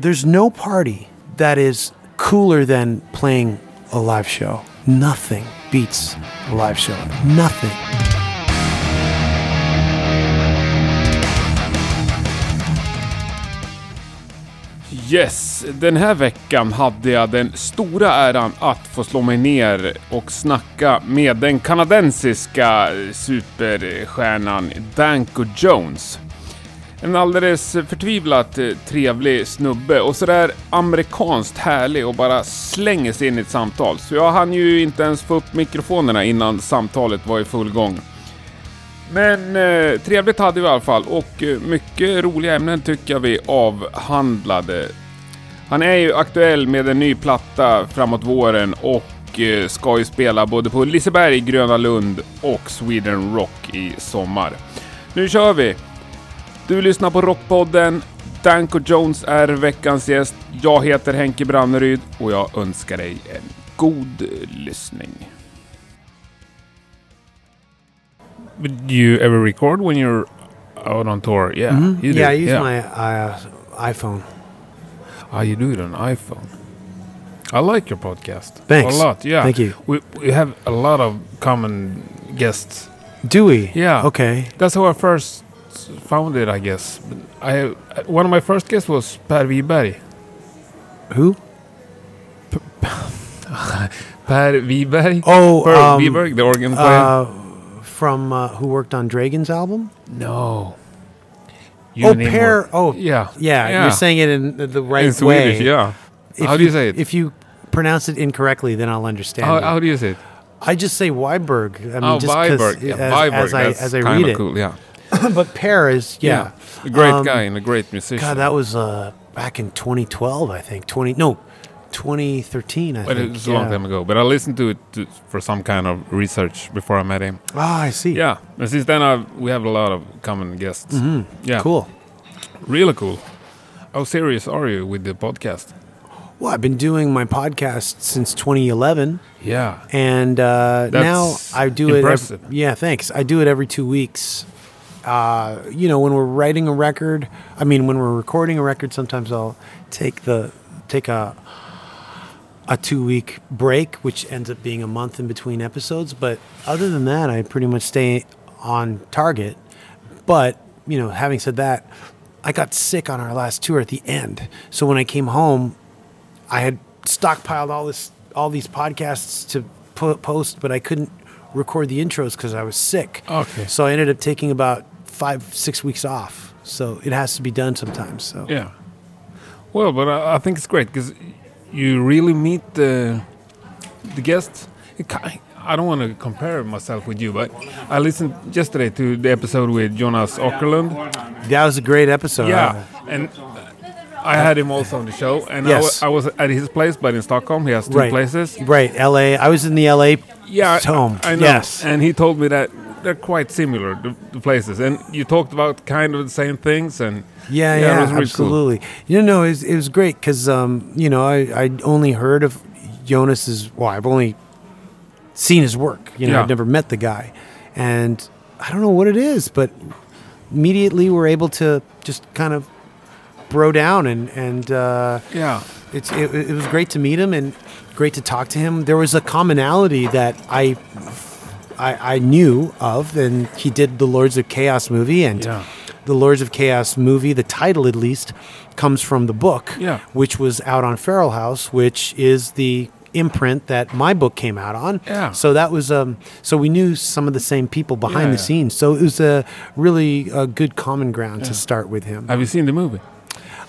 there's no party that is cooler than playing a live show. Nothing beats a live show. Nothing. Yes, den här veckan hade jag den stora äran att få slå mig ner och snacka med den kanadensiska superstjärnan Danko Jones. En alldeles förtvivlat eh, trevlig snubbe och sådär amerikanskt härlig och bara slänger sig in i ett samtal. Så jag hann ju inte ens få upp mikrofonerna innan samtalet var i full gång. Men eh, trevligt hade vi i alla fall och eh, mycket roliga ämnen tycker jag vi avhandlade. Han är ju aktuell med en ny platta framåt våren och eh, ska ju spela både på Liseberg, Gröna Lund och Sweden Rock i sommar. Nu kör vi! Du lyssnar på Rockpodden. Danko Jones är veckans gäst. Jag heter Henke Branneryd och jag önskar dig en god lyssning. Did you ever record when you're out on tour? Yeah, you do. Yeah, I use my uh, iPhone. Ah, you do it on iPhone. I like your podcast. Thanks. A lot, yeah. Thank you. We, we have a lot of common guests. Do we? Yeah. Okay. That's how I first found it, I guess. I One of my first guests was Per Wiberg. Who? Per Wiberg? Oh, Per um, Wiberg, the organ player? Uh, from uh, who worked on Dragon's album? no. oh, Per. Oh, Yeah. yeah, You're saying it in the, the right In Swedish, way. yeah. If how do you say it? If you pronounce it incorrectly, then I'll understand. how, how do you say it? I just say Weiberg. I mean, oh, just 'cause Viberg. Yeah, as, Viberg. as I as I read it. cool, yeah. but Per is yeah. A great Um, guy and a great musician. God, that was uh, back in 2012, I think. 20 no, 2013. I But think. it was a long time ago. But I listened to it to, for some kind of research before I met him. Ah, I see. Yeah, and since then i we have a lot of common guests. Yeah, Mm-hmm. Cool. really cool. How serious are you with the podcast? Well, I've been doing my podcast since 2011, Yeah, and uh, now I do it. Every, yeah, thanks. I do it every two weeks. Uh, you know, when we're writing a record, I mean, when we're recording a record, sometimes I'll take the take a a two week break, which ends up being a month in between episodes. But other than that, I pretty much stay on target. But you know, having said that, I got sick on our last tour at the end. So when I came home, I had stockpiled all this all these podcasts to po- post, but I couldn't record the intros because I was sick. Okay. So I ended up taking about five six weeks off. So it has to be done sometimes. So yeah. Well, but I, I think it's great because you really meet the the guests. It I don't want to compare myself with you, but I listened yesterday to the episode with Jonas Åkerlund. that was a great episode. Yeah, and I had him also on the show, and Yes. I, I was at his place, but in Stockholm, he has two right. places. Right. L.A. I was in the L.A. Yeah, I- home. I, know. Yes. and he told me that they're quite similar, the, the places, and you talked about kind of the same things, and Yeah, it yeah, was really cool. absolutely. You know, it was, it was great because, um, you know, I I only heard of Jonas's. Well, I've only seen his work. You know, Yeah. I've never met the guy, and I don't know what it is, but immediately we're able to just kind of bro down, and and uh, Yeah, it's it, it was great to meet him and great to talk to him. There was a commonality that I. I, I knew of, and he did the Lords of Chaos movie, and Yeah. the Lords of Chaos movie, the title at least, comes from the book, Yeah. which was out on Feral House, which is the imprint that my book came out on. Yeah. So that was um. So we knew some of the same people behind Yeah, the yeah. scenes. So it was a really a good common ground to start with him. have you seen the movie?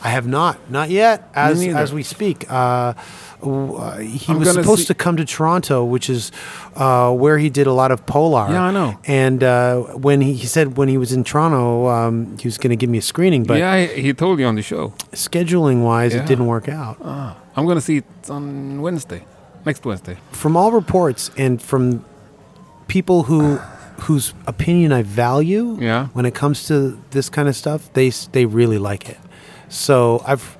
I have not, not yet. As as we speak, uh, uh, he I'm was supposed see- to come to Toronto, which is uh, where he did a lot of Polar. Yeah, I know. And uh, when he, he said when he was in Toronto, um, he was going to give me a screening, but yeah, he, told you on the show. scheduling wise, Yeah. it didn't work out. Ah, I'm gonna see it on Wednesday, next Wednesday. From all reports and from people who whose opinion I value, Yeah. when it comes to this kind of stuff, they they really like it. So I've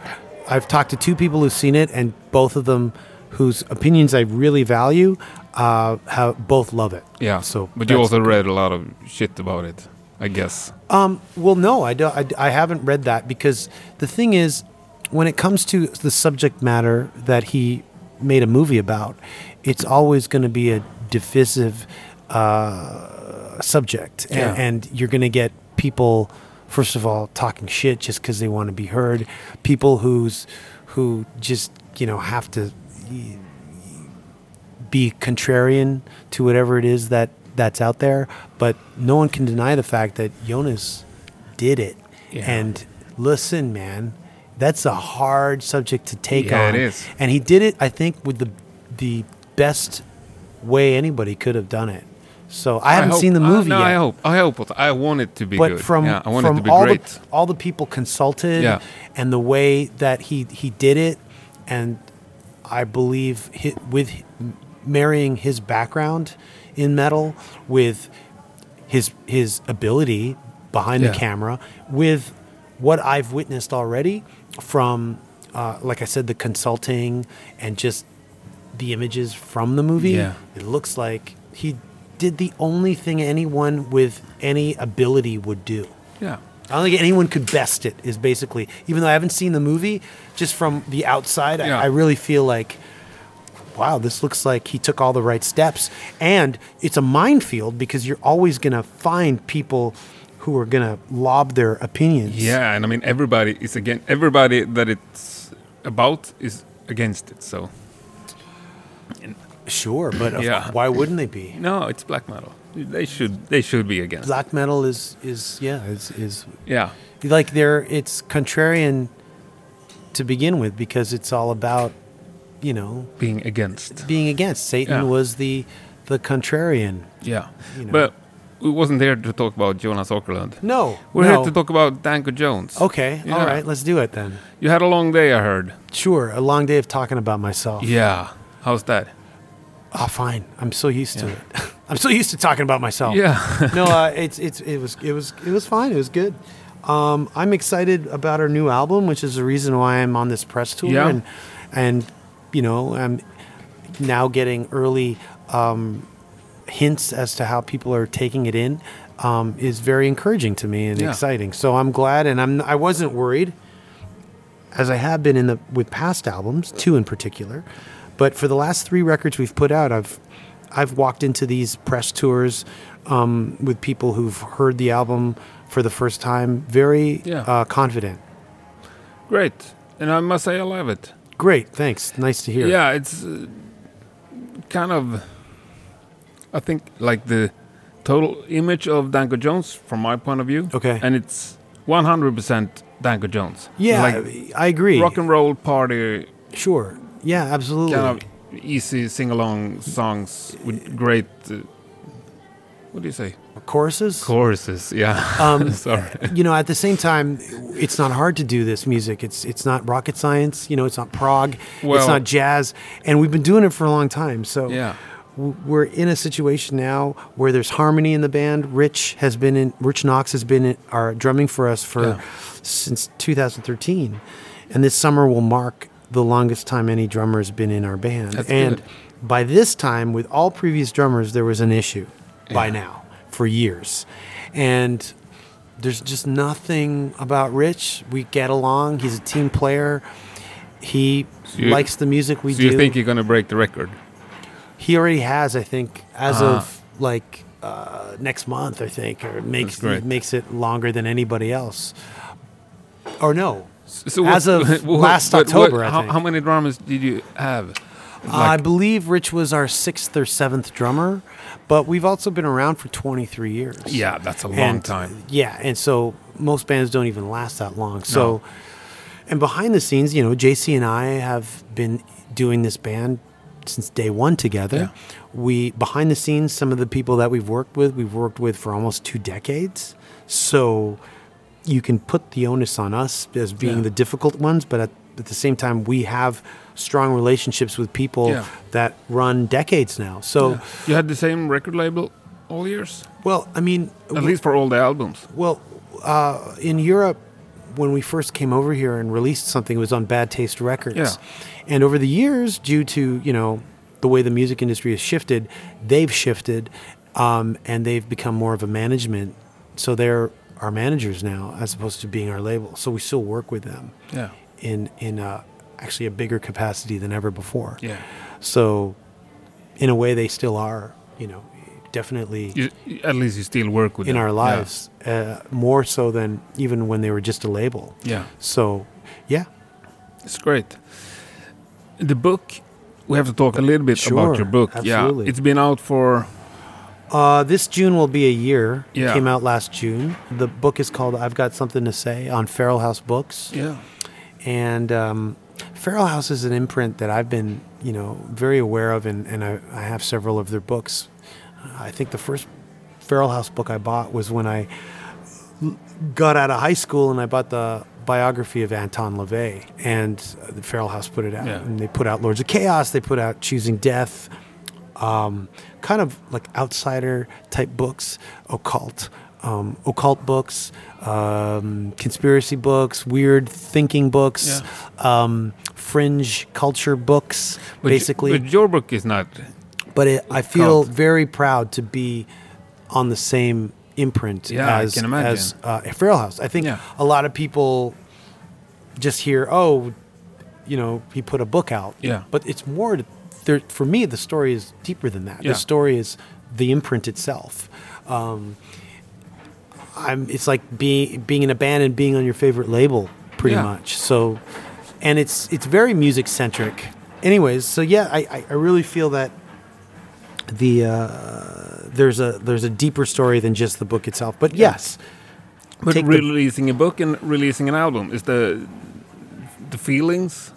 I've talked to two people who've seen it, and both of them whose opinions I really value uh, have both love it. Yeah. So, but you also read a lot of shit about it, I guess. Um, well, no, I, don't, I, I haven't read that because the thing is, when it comes to the subject matter that he made a movie about, it's always going to be a divisive uh, subject, Yeah. and, you're going to get people, first of all, talking shit just because they want to be heard. People who's who just you know have to be contrarian to whatever it is that that's out there. But no one can deny the fact that Jonas did it. Yeah. And listen, man, that's a hard subject to take Yeah, on. it is. And he did it, I think, with the the best way anybody could have done it. So I haven't hope- seen the uh, movie no, yet. I hope. I hope. it- I want it to be but good. from yeah, I want from it to be all great. the all the people consulted Yeah. and the way that he he did it, and I believe hi with marrying his background in metal with his his ability behind Yeah. the camera with what I've witnessed already from uh, like I said the consulting and just the images from the movie Yeah. it looks like he did the only thing anyone with any ability would do yeah. I don't think anyone could best it. Is basically, even though I haven't seen the movie, just from the outside, Yeah. I, I really feel like, wow, this looks like he took all the right steps. And it's a minefield because you're always gonna find people who are gonna lob their opinions. Yeah, and I mean everybody is again. Everybody that it's about is against it. So sure, but Yeah. why wouldn't they be? no, it's black metal. They should. They should be against. Black metal is is yeah is is Yeah. like they're it's contrarian to begin with because it's all about you know Being against. being against. Satan Yeah. was the the contrarian. Yeah. You know. But we wasn't there to talk about Jonas Åkerlund. No, We're no. here to talk about Danko Jones. Okay, Yeah. all right, let's do it then. You had a long day, I heard. Sure, a long day of talking about myself. Yeah. How's that? Oh, fine. I'm so used to it. I'm so used to talking about myself. Yeah. no, uh, it's it's it was it was it was fine. It was good. Um, I'm excited about our new album, which is the reason why I'm on this press tour, Yeah. and and you know I'm now getting early um, hints as to how people are taking it in. Um, is very encouraging to me and Yeah. exciting. So I'm glad, and I'm I wasn't worried, as I have been in the with past albums, two in particular. But for the last three records we've put out, I've I've walked into these press tours um, with people who've heard the album for the first time, very Yeah. uh, confident. Great. And I must say I love it. Great, thanks. Nice to hear. Yeah, it's uh, kind of. I think like the total image of Danko Jones from my point of view. Okay. And it's 100% Danko Jones. yeah, Like I agree. rock and roll party, Sure. Yeah, absolutely. kind of easy sing along songs with great. Uh, what do you say? Choruses. Choruses. Yeah. Um, Sorry. you know, at the same time, it's not hard to do this music. It's it's not rocket science. You know, it's not prog. Well, it's not jazz, and we've been doing it for a long time. So Yeah. we're in a situation now where there's harmony in the band. Rich has been in. Rich Knox has been in, our drumming for us for Yeah. since 2013, and this summer will mark the longest time any drummer has been in our band. That's and good. by this time, with all previous drummers, there was an issue by now for years, and there's just nothing about Rich. We get along. He's a team player. He you- likes the music we so do. you think you're gonna break the record? he already has, I think, as Ah. of like uh, next month, I think, or makes makes it longer than anybody else. Or no, So As of last but October, I how, think. how many drummers did you have? I believe Rich was our sixth or seventh drummer, but we've also been around for 23 years. Yeah, that's a long And- time. Yeah, and so most bands don't even last that long. So, and behind the scenes, you know, JC and I have been doing this band since day one together. Yeah. We behind the scenes, some of the people that we've worked with, we've worked with for almost two decades. So, you can put the onus on us as being Yeah. the difficult ones, but at, at the same time, we have strong relationships with people Yeah. that run decades now. So, Yeah. You had the same record label all years, well, I mean, at least for all the albums. Well, uh, in Europe, when we first came over here and released something, it was on Bad Taste Records. Yeah. And over the years, due to you know the way the music industry has shifted, they've shifted, um, and they've become more of a management. So they're our managers now, as opposed to being our label. So we still work with them Yeah. in in a, actually a bigger capacity than ever before. Yeah. So, in a way, they still are. You know, definitely You, at least you still work with in them. our Yeah. lives uh, more so than even when they were just a label. Yeah. So, yeah, It's great. The book, we have to talk a little bit Sure, about your book. absolutely. Yeah, it's been out for uh, this June will be a year. Yeah. Came out last June. The book is called "I've Got Something to Say" on Feral House Books. yeah, And um, Feral House is an imprint that I've been, you know, very aware of, and, and I, I have several of their books. I think the first Feral House book I bought was when I got out of high school, and I bought the biography of Anton LaVey, and the Feral House put it out. Yeah. And they put out Lords of Chaos. They put out Choosing Death. Um, kind of like outsider type books, occult, um, occult books, um, conspiracy books, weird thinking books, um, fringe culture books, but basically. But your book is not. but it, I feel very proud to be on the same imprint Yeah, as as uh, Feral House. I think Yeah. a lot of people just hear, oh, you know, he put a book out. Yeah. But it's more. There, for me, the story is deeper than that. Yeah. The story is the imprint itself. Um, I'm. It's like being being in a band and being on your favorite label, pretty Yeah. much. So, and it's it's very music centric. Anyways, so yeah, I, I, I really feel that the uh, there's a there's a deeper story than just the book itself. But yes, But releasing a book and releasing an album is the the feelings.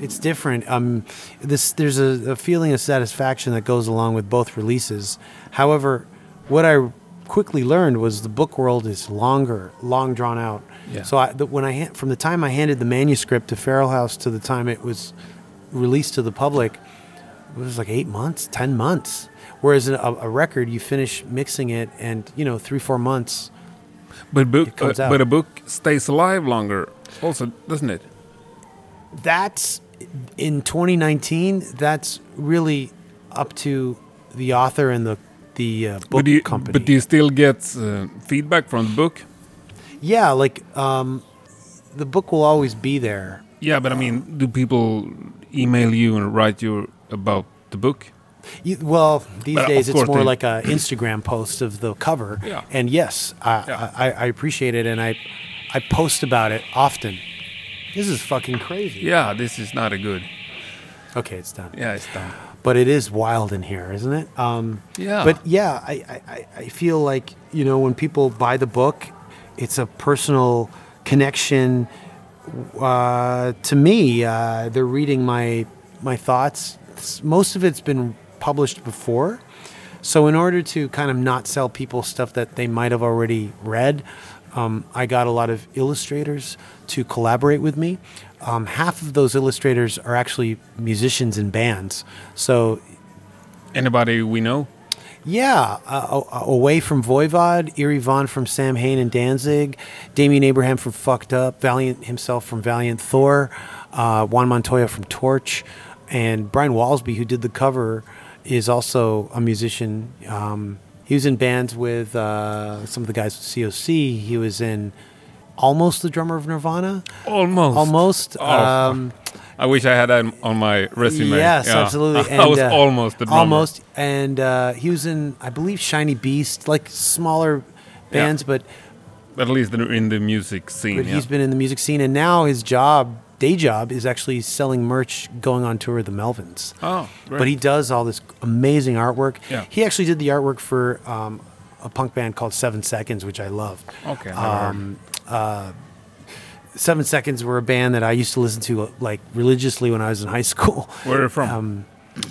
It's different. Um, this there's a, a feeling of satisfaction that goes along with both releases. However, what I quickly learned was the book world is longer, long drawn out. Yeah. So I, the, when I from the time I handed the manuscript to Feral House to the time it was released to the public, it was like eight months, ten months. Whereas a, a record, you finish mixing it, and you know, three four months. But book, uh, out. but a book stays alive longer, also, doesn't it? That's in 2019 that's really up to the author and the the uh, book but you, company but do you still get uh, feedback from the book? yeah like um, the book will always be there Yeah, but I mean, do people email you and write you about the book? you, well these But, days it's more like a instagram post of the cover Yeah. and yes I, Yeah. I, I appreciate it and i i post about it often this is fucking crazy Yeah, this is not a good. okay it's done Yeah, it's done. but it is wild in here, isn't it? Um, Yeah. But yeah, I, I, I- I feel like you know when people buy the book, it's a personal connection. Uh, to me, uh, they're reading my my thoughts. Most of it's been published before, so in order to kind of not sell people stuff that they might have already read, um, I got a lot of illustrators to collaborate with me. Um, half of those illustrators are actually musicians in bands, so Anybody we know? yeah, uh, away from Voivod, Eerie Von from Samhain and Danzig, Damien Abraham from Fucked Up, Valiant himself from Valiant Thor, uh, Juan Montoya from Torche, and Brian Walsby, who did the cover, is also a musician. Um, he was in bands with uh, some of the guys with COC. He was in almost the drummer of Nirvana. Almost. Almost. Oh, um, I wish I had that on my resume. Yes, Yeah. absolutely. I was uh, almost the drummer. Almost, and uh, he was in, I believe, Shiny Beast, like smaller bands, but At least in- in the music scene. but yeah. he's been in the music scene, and now his job, day job, is actually selling merch, going on tour with the Melvins. oh, great. But he does all this amazing artwork. Yeah. He actually did the artwork for um, a punk band called Seven Seconds, which I love. Okay. Um, Seven Seconds were a band that I used to listen to uh, like religiously when I was in high school. Where are they from? Um,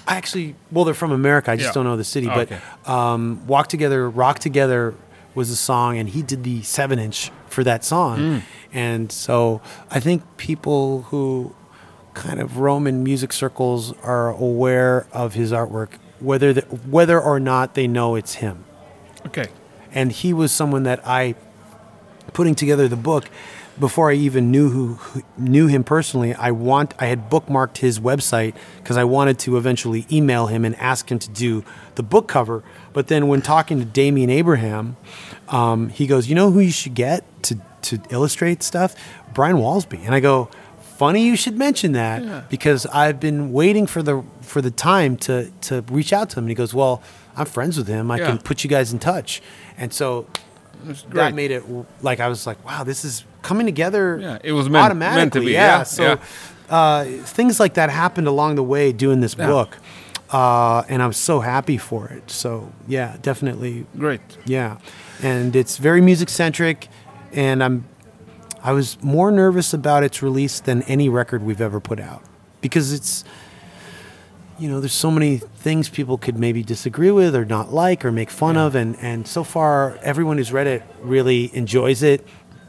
I actually, well, they're from America. I just Yeah. don't know the city. Oh, but okay. um, "Walk Together, Rock Together" was a song, and he did the seven-inch for that song. Mm. And so I think people who kind of roam in music circles are aware of his artwork, whether the, whether or not they know it's him okay. and he was someone that I putting together the book before I even knew who, who knew him personally. I want I had bookmarked his website because I wanted to eventually email him and ask him to do the book cover. But then when talking to Damien Abraham, um, he goes, "You know who you should get to to illustrate stuff? Brian Walsby." And I go, funny you should mention that Yeah. because I've been waiting for the for the time to to reach out to him. And he goes, "Well, I'm friends with him. I Yeah. can put you guys in touch." And so that made it like I was like, "Wow, this is coming together." Yeah, it was meant- automatically. meant to be, Yeah. yeah, So. Uh, things like that happened along the way doing this book, uh, and I'm so happy for it. So yeah, definitely great. yeah, and it's very music centric, and I'm I was more nervous about its release than any record we've ever put out because it's you know there's so many things people could maybe disagree with or not like or make fun of and and so far everyone who's read it really enjoys it.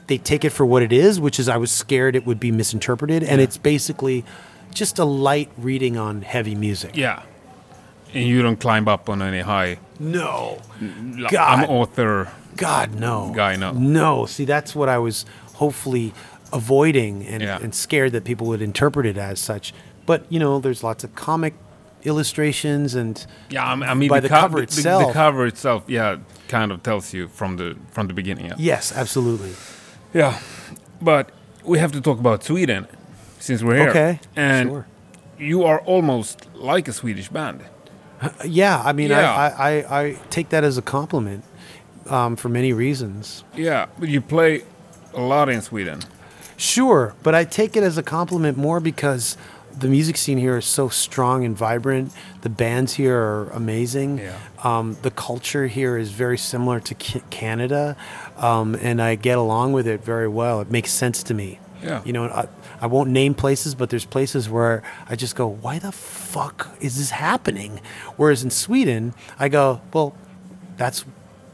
They take it for what it is which is i was scared it would be misinterpreted and it's basically just a light reading on heavy music. Yeah. And you don't climb up on any high. no God. I'm author. God, no. Guy, no. No. See, that's what I was hopefully avoiding and, Yeah. and scared that people would interpret it as such. But, you know, there's lots of comic illustrations and Yeah, I mean, By the, the co- cover the- The, itself. cover itself, yeah, kind of tells you from the from the beginning. Yeah. yes, absolutely. Yeah, but we have to talk about Sweden since we're here. Okay. And sure. you are almost like a Swedish band. Yeah, I mean, Yeah. I, I, I, I take that as a compliment um, for many reasons. Yeah, but you play a lot in Sweden. Sure, but I take it as a compliment more because the music scene here is so strong and vibrant. The bands here are amazing. Yeah. Um, the culture here is very similar to Canada, um, and I get along with it very well. It makes sense to me. Yeah. You know, I, I won't name places, but there's places where I just go, "Why the fuck is this happening?" Whereas in Sweden, I go, "Well, that's."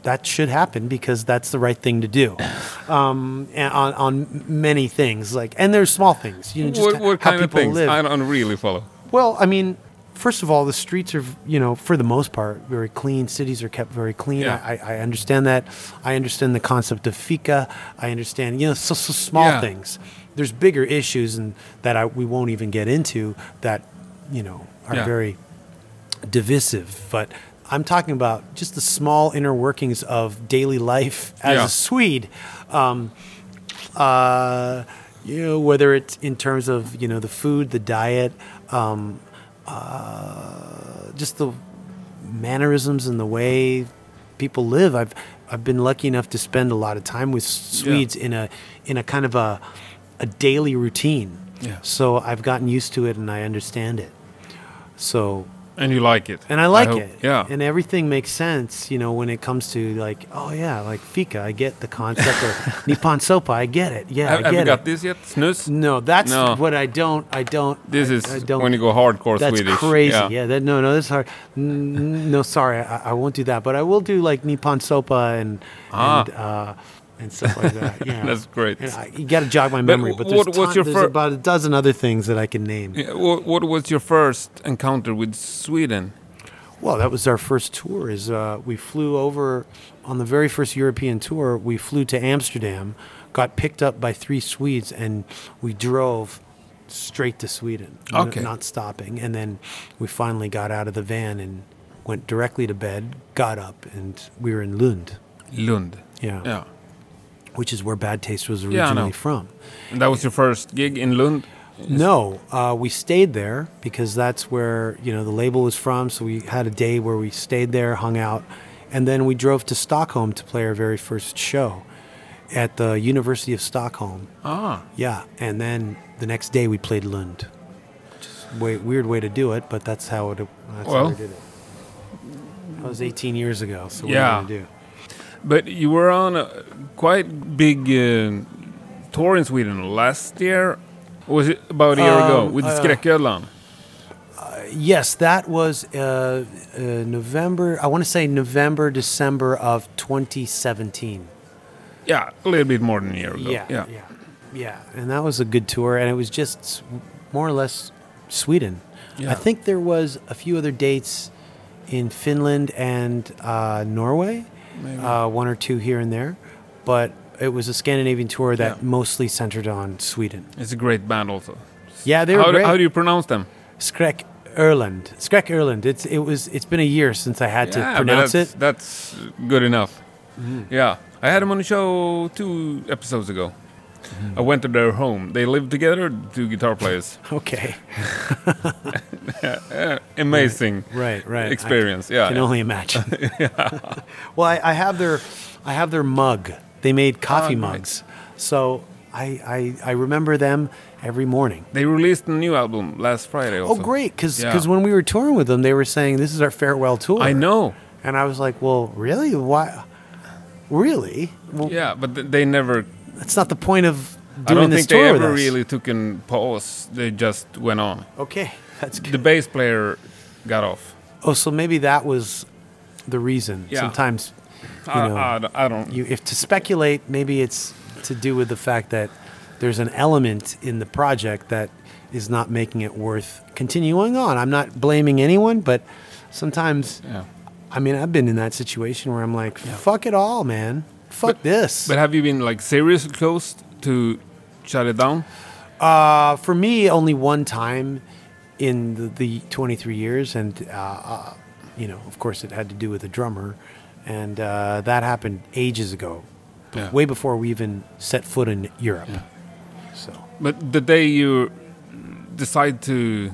That should happen because that's the right thing to do, um, on on many things like, and there's small things, you know, just what what how kind of people things? live. I don't really follow. Well, I mean, first of all, the streets are, you know, for the most part, very clean. Cities are kept very clean. Yeah. I, I, understand that. I understand the concept of fika. I understand, you know, so, so small Yeah. things. There's bigger issues and that I, we won't even get into that, you know, are Yeah. very divisive. But I'm talking about just the small inner workings of daily life as a Swede. Um, uh, you know, whether it's in terms of you know the food, the diet, um, uh, just the mannerisms and the way people live. I've I've been lucky enough to spend a lot of time with Swedes in a in a kind of a a daily routine. Yeah. So I've gotten used to it and I understand it. So And you like it. and I like hope- it. Yeah. And everything makes sense, you know, when it comes to like, oh yeah, like fika, I get the concept of nyponsoppa, I get it. Yeah, have, I have you get got it. this yet? Snus? No, that's No. what I don't. I don't. This I, is I don't, when you go hardcore That's Swedish. crazy. Yeah. Yeah. that no, no, is hard. N- No, sorry, I, I won't do that. But I will do like nyponsoppa and Ah. and uh, and stuff like that. Yeah, That's great. I, you got to jog my memory. But, there's, what- what's ton- your there's about a dozen other things that I can name. Yeah, What, what was your first encounter with Sweden? Well, that was our first tour. Is uh, we flew over on the very first European tour. We flew to Amsterdam, got picked up by three Swedes, and we drove straight to Sweden, Okay. not stopping. And then we finally got out of the van and went directly to bed. Got up, and we were in Lund, Lund. yeah, Yeah. Which is where Bad Taste was Yeah, originally from. And that was your first gig in Lund? No, uh, we stayed there because that's where you know the label was from. So we had a day where we stayed there, hung out, and then we drove to Stockholm to play our very first show at the University of Stockholm. Ah. Yeah, and then the next day we played Lund. Way, weird way to do it, but that's how it. That's Well. how we did it. That was 18 years ago. So what Yeah. are you gonna do? But you were on a quite big uh, tour in Sweden last year. Or was it about a year ago Um, with uh, Skräcködlan? Yes, that was uh, uh, November. I want to say November, December of 2017. Yeah, a little bit more than a year ago. Yeah, yeah. yeah, yeah, And that was a good tour, and it was just more or less Sweden. Yeah. I think there was a few other dates in Finland and uh, Norway. Uh, one or two here and there, but it was a Scandinavian tour that Yeah. mostly centered on Sweden. It's a great band also. Yeah, they were How, great. how do you pronounce them? Skräck Erland. Skräck Erland. It's it was. It's been a year since I had to yeah, but pronounce that's, it. That's good enough. Yeah, I had him on the show two episodes ago. I went to their home. They live together, two guitar players. Okay. Amazing Right, right. experience. I yeah. can only imagine. well, I, I have their, I have their mug. They made coffee Oh, mugs, so I, I I remember them every morning. They released a new album last Friday. Oh, great! Because Yeah. when we were touring with them, they were saying this is our farewell tour. I know. and I was like, well, really? Why? Really? Well, Yeah, but they never. That's not the point of doing I don't this think they ever really took a pause. They just went on. Okay, that's good. The bass player got off. Oh, so maybe that was the reason. Yeah. Sometimes, you I, know, I don't- I don't. you if to speculate, maybe it's to do with the fact that there's an element in the project that is not making it worth continuing on. I'm not blaming anyone, but sometimes, yeah. I mean, I've been in that situation where I'm like, fuck it all, man. Fuck this. But have you been like seriously close to shut it down? Uh, for me, only one time in the, the 23 years, and uh, uh, you know, of course, it had to do with a drummer, and uh, that happened ages ago, Yeah. way before we even set foot in Europe. So But the day you decide to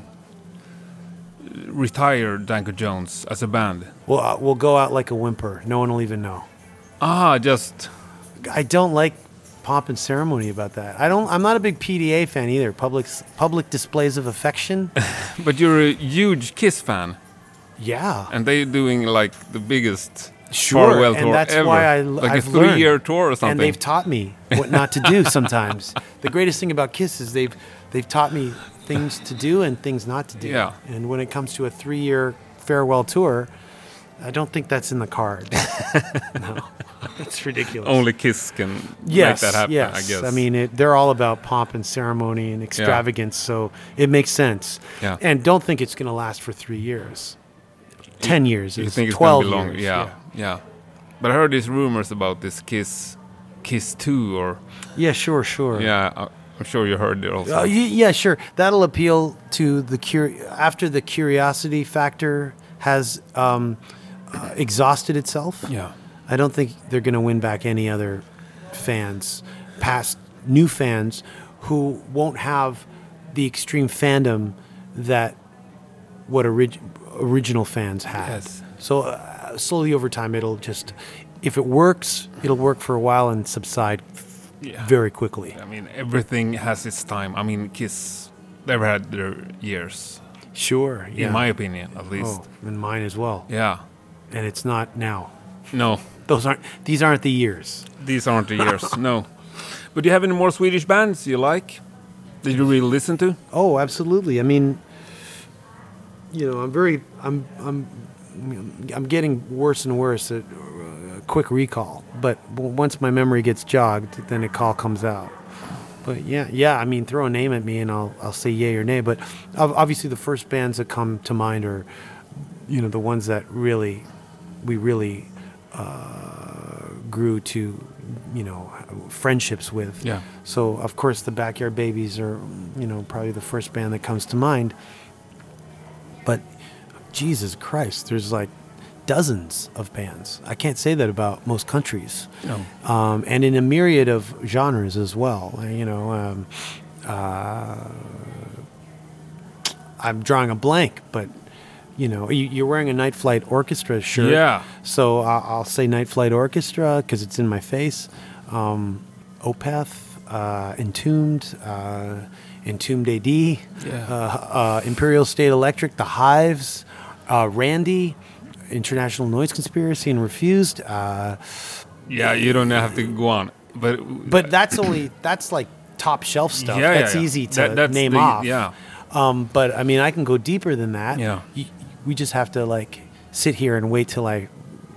retire Danko Jones as a band, we'll uh, we'll go out like a whimper. No one will even know. Ah, just I don't like pomp and ceremony about that. I don't. I'm not a big PDA fan either. Public public displays of affection. but you're a huge Kiss fan, yeah. and they're doing like the biggest Sure, farewell and tour that's ever, why I like I've a three-year tour or something. And they've taught me what not to do sometimes. the greatest thing about Kiss is they've they've taught me things to do and things not to do. Yeah. And when it comes to a three-year farewell tour, I don't think that's in the card. no, it's ridiculous. Only Kiss can yes, make that happen. yes. I guess. I mean, it, they're all about pomp and ceremony and extravagance, so it makes sense. Yeah. And don't think it's going to last for three years. Ten years. you is think it's 12 gonna be longer? years, Yeah, yeah, But I heard these rumors about this Kiss, Kiss Two, or Yeah, sure, sure. yeah, I'm sure you heard it also. Uh, yeah, sure. That'll appeal to the cur- after the curiosity factor has um, uh, exhausted itself. Yeah. I don't think they're going to win back any other fans, past new fans who won't have the extreme fandom that what orig- original fans had. Yes. So uh, slowly over time, it'll just, if it works, it'll work for a while and subside Yeah. very quickly. I mean, everything has its time. I mean, Kiss, they've had their years, Sure. Yeah. in my opinion, at least. Oh, and mine as well. Yeah. And it's not now. No, Those aren't. These aren't the years. these aren't the years. no. But do you have any more Swedish bands you like? Did you really listen to? Oh, absolutely. I mean, you know, I'm very. I'm. I'm. I'm getting worse and worse at uh, quick recall. But once my memory gets jogged, then a call comes out. But yeah, yeah. I mean, throw a name at me and I'll I'll say yay or nay. But obviously, the first bands that come to mind are, you know, the ones that really, we really uh, grew to, you know, friendships with. Yeah. So of course, the Backyard Babies are, you know, probably the first band that comes to mind. But Jesus Christ, there's like dozens of bands. I can't say that about most countries. No. Um, and in a myriad of genres as well. You know, um, uh, I'm drawing a blank, but you know, you, you're wearing a Night Flight Orchestra shirt. Yeah. So I'll, I'll say Night Flight Orchestra because it's in my face. Um, Opeth, uh, Entombed, uh, Entombed AD, Yeah. uh, uh, Imperial State Electric, The Hives, uh, Randy, International Noise Conspiracy, and Refused. Uh, Yeah, you don't have to go on. But but that's only that's like top shelf stuff. Yeah, yeah, that's yeah. easy to That- name the- off. yeah. Um, but I mean, I can go deeper than that. Yeah. We just have to like sit here and wait till I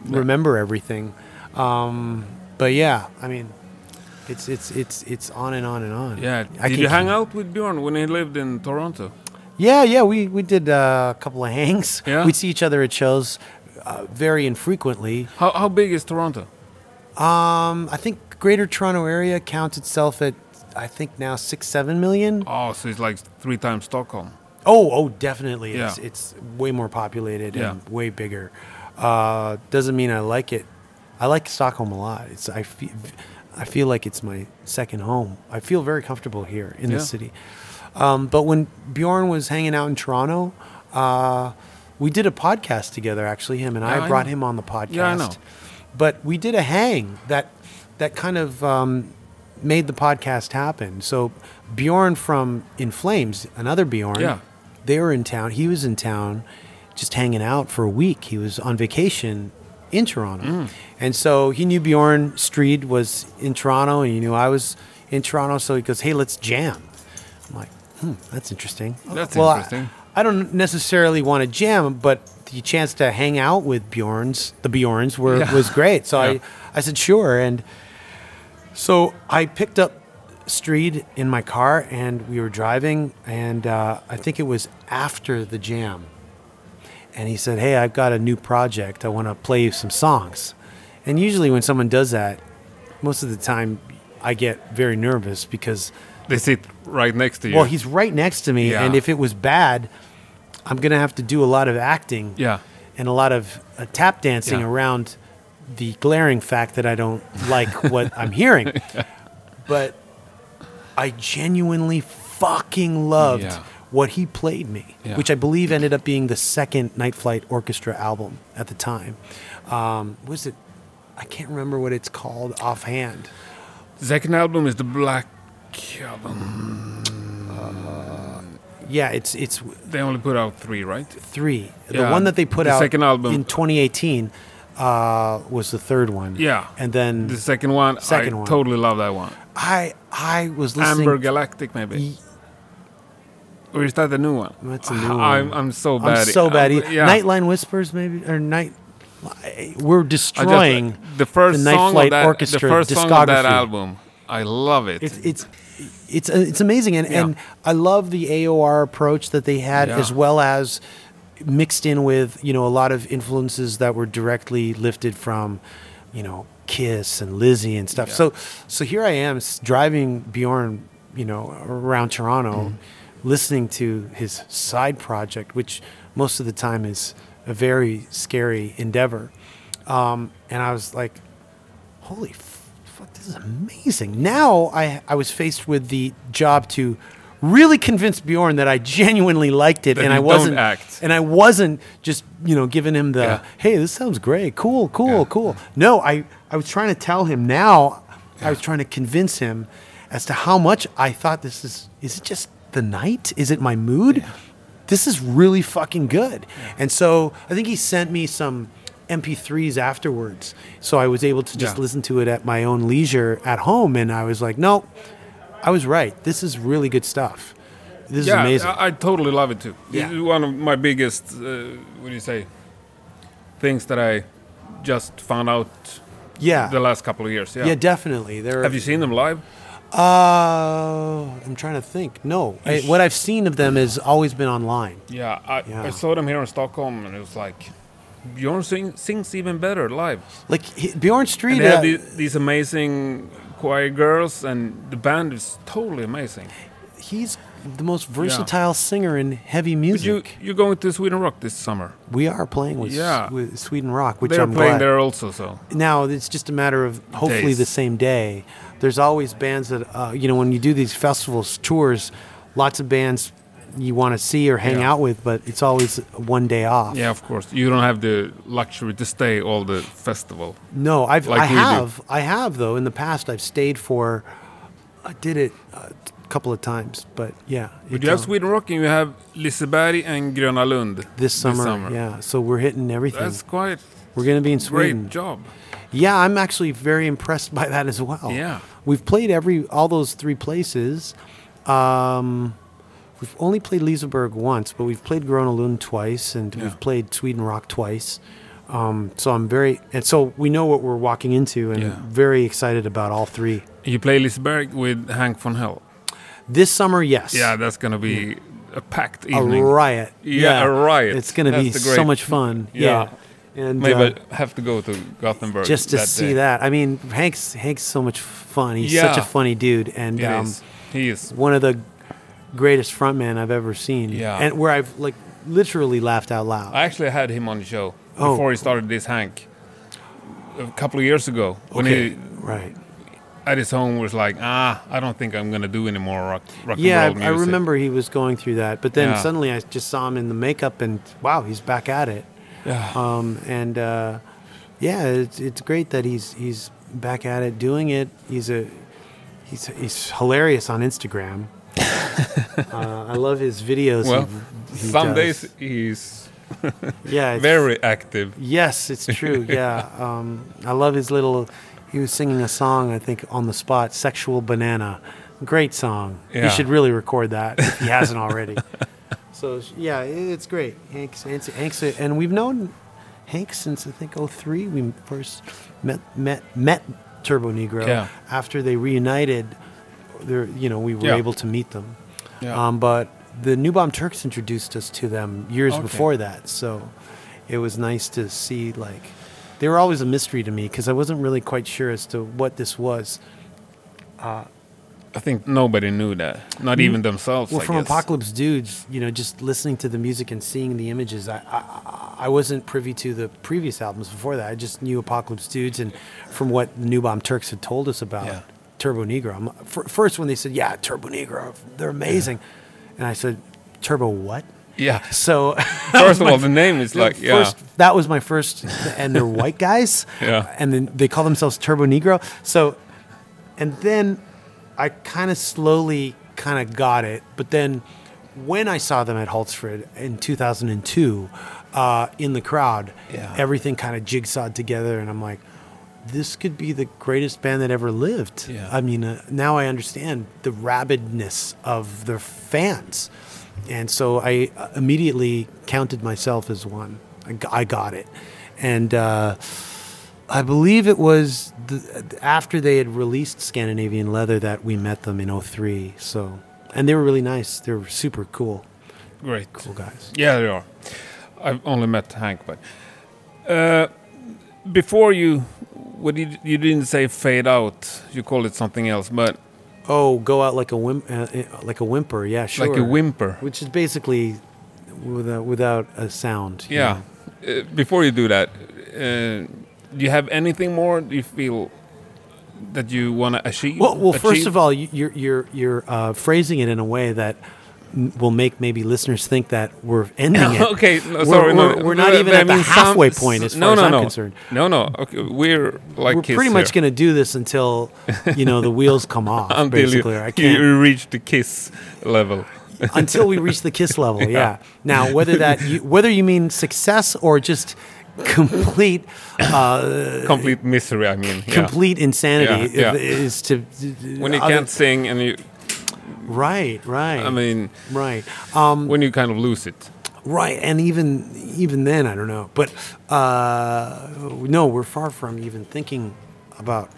remember everything. Um, but yeah, I mean, it's it's it's it's on and on and on. yeah, I did you hang out with Bjorn when he lived in Toronto? Yeah, yeah. We we did uh, a couple of hangs. Yeah? We'd see each other at shows uh, very infrequently. How how big is Toronto? Um, I think Greater Toronto area counts itself at I think now six seven million. Oh, so it's like three times Stockholm. Oh, oh, definitely. It's Yeah. it's way more populated Yeah. and way bigger. Uh, doesn't mean I like it. I like Stockholm a lot. It's I fe- I feel like it's my second home. I feel very comfortable here in Yeah. the city. Um, but when Bjorn was hanging out in Toronto, uh, we did a podcast together. Actually, him and I I brought know. him on the podcast. Yeah, I know. But we did a hang that that kind of um, made the podcast happen. So Bjorn from In Flames, another Bjorn, Yeah. They were in town. He was in town, just hanging out for a week. He was on vacation in Toronto, Mm. and so he knew Bjorn Strid was in Toronto, and he knew I was in Toronto. So he goes, "Hey, let's jam." I'm like, "Hmm, that's interesting." That's Well, I- interesting. I, don't necessarily want to jam, but the chance to hang out with Bjorns, the Bjorns, were Yeah. was great. So Yeah. I, I said sure, and so I picked up Strid in my car, and we were driving, and uh, I think it was after the jam, and he said, "Hey, I've got a new project. I want to play you some songs." And usually, when someone does that, most of the time, I get very nervous because They sit right next to you. well, he's right next to me, Yeah. and if it was bad, I'm gonna have to do a lot of acting yeah. and a lot of uh, tap dancing Yeah. around the glaring fact that I don't like what I'm hearing. But I genuinely fucking loved Yeah. what he played me, Yeah. which I believe ended up being the second Night Flight Orchestra album at the time. Um, was it? I can't remember what it's called offhand. The second album is the Black album. Yeah, it's it's They only put out three, right? three. The Yeah, one that they put the out second album- in 2018 uh, was the third one. Yeah. and then The second one, Second I one. totally love that one. I I was listening. Amber Galactic, maybe. Ye- Or is that the new one? That's a new I'm, one. I'm so bad. I'm so bad. Uh, yeah. Skyline Whispers, maybe or night. We're I just- destroying. the first the Night song Flight that, Orchestra the first song of that discography. album. I love it. it's it's it's uh, it's amazing, and Yeah. and I love the AOR approach that they had, Yeah. as well as mixed in with you know a lot of influences that were directly lifted from you know Kiss and Lizzy and stuff. Yeah. So so here I am driving Bjorn, you know, around Toronto, Mm-hmm. listening to his side project, which most of the time is a very scary endeavor. Um, and I was like, holy f- fuck, this is amazing. Now I, I was faced with the job to really convinced Bjorn that I genuinely liked it That and I wasn't act. and I wasn't just, you know, giving him the Yeah. hey, this sounds great. Cool, cool, Yeah. cool. No, I, I was trying to tell him now I was trying to convince him as to how much I thought this is is it just the night? Is it my mood? This is really fucking good. And so I think he sent me some MP3s afterwards. So I was able to just Yeah. listen to it at my own leisure at home. And I was like, no, I was right. This is really good stuff. This yeah, is amazing. I, I totally love it too. Yeah. It's one of my biggest, uh, what do you say, things that I just found out yeah. the last couple of years. Yeah. yeah, definitely. There Have you seen them live? Uh, I'm trying to think. No, I, what I've seen of them has always been online. Yeah, I, Yeah. I saw them here in Stockholm, and it was like Bjorn sing, sings even better live. Like he- Bjorn Strid. And they have uh, these, these amazing choir girls, and the band is totally amazing. he's the most versatile singer in heavy music. you you're going to Sweden Rock this summer. we are playing with, Yeah. with Sweden Rock, which They're I'm playing glad. there also, so now it's just a matter of hopefully Days. the same day. There's always bands that uh, you know when you do these festivals tours, lots of bands you want to see or hang Yeah. out with, but it's always one day off. yeah, of course. You don't have the luxury to stay all the festival. No, I've Like I we do. have I have though in the past I've stayed for I did it a couple of times, but yeah. But you have uh, Sweden Rock, and you have Liseberg and Gröna Lund this summer, Yeah, so we're hitting everything. That's quite we're gonna be in Sweden. great job. Yeah, I'm actually very impressed by that as well. Yeah. We've played every all those three places. Um, we've only played Liseberg once, but we've played Gröna Lund twice, and Yeah. we've played Sweden Rock twice. Um, so I'm very and so we know what we're walking into, and Yeah. very excited about all three. You play Liseberg with Hank von Hell. This summer, yes. Yeah, that's gonna be a packed evening. a riot. Yeah, a riot. It's going to be That's the so much fun. Yeah. Yeah. And Maybe uh, I have to go to Gothenburg just to that see day. that. I mean, Hank's Hank's so much fun. He's Yeah. such a funny dude, and um, is. He is. one of the greatest frontman I've ever seen. Yeah. and where I've like literally laughed out loud. I actually had him on the show Oh. before he started this Hank a couple of years ago when okay, he right. at his home was like, ah, I don't think I'm gonna do any more rock, rock Yeah, and roll I, I remember he was going through that, but then Yeah. suddenly I just saw him in the makeup, and wow, he's back at it. Yeah. Um, and uh, yeah, it's, it's great that he's he's back at it, doing it. He's a he's he's hilarious on Instagram. uh, I love his videos. well, he- he some does. days he's yeah, very active. Yes, it's true. Yeah, um, I love his little. He was singing a song, I think, on the spot, "Sexual Banana." Great song. Yeah. He should really record that if he hasn't already. so yeah, it's great. Hank's, Hank's, Hank's and we've known Hank since I think 03. We first met met met Turbo Negro. Yeah. After they reunited, there you know we were Yeah. able to meet them. Yeah. Um, but the New Bomb Turks introduced us to them years Okay. before that, so it was nice to see. Like, they were always a mystery to me because I wasn't really quite sure as to what this was. I think nobody knew that, not even themselves. Well, I from guess. Apocalypse Dudes, you know, just listening to the music and seeing the images, I, I I wasn't privy to the previous albums before that. I just knew Apocalypse Dudes, and from what the New Bomb Turks had told us about Yeah. Turbo Negro. First, when they said, "Yeah, Turbo Negro, they're amazing," and I said, "Turbo what?" Yeah. So First of all, the name is like yeah. first, that was my first, and they're white guys. Yeah. And then they call themselves Turbo Negro. So, and then I kind of slowly kind of got it. But then when I saw them at Hultsfred in 2002 uh, in the crowd, Yeah. everything kind of jigsawed together. And I'm like, this could be the greatest band that ever lived. Yeah. I mean, uh, now I understand the rabidness of their fans. And so I uh, immediately counted myself as one. I got it. And uh, I believe it was the, after they had released Scandinavian Leather that we met them in 03. So, and they were really nice. They were super cool, Great. cool guys. Yeah, they are. I've only met Hank, but uh, before you, what did you didn't say fade out? You called it something else, but Oh, go out like a whim, uh, uh, like a whimper. Yeah, sure. like a whimper. which is basically without without a sound. you Yeah. know. Uh, before you do that, uh, do you have anything more? Do you feel that you want to achieve? Well, well, first of all, you- you're you're you're uh, phrasing it in a way that will make maybe listeners think that we're ending it. okay, no, We're- sorry, we're- we're not even at the halfway some- point as no, far as no, I'm no. concerned. No, no. Okay, we're like we're pretty much going to do this until you know the wheels come off. until basically, you, I can't you reach the Kiss level. until we reach the kiss level. Yeah. Now, whether that you, whether you mean success or just complete uh, Complete misery. I mean, yeah. complete insanity Yeah, yeah. is to when you other- can't sing and you, right, right. I mean, right. Um, when you kind of lose it. Right, and even even then, I don't know. But uh, no, we're far from even thinking about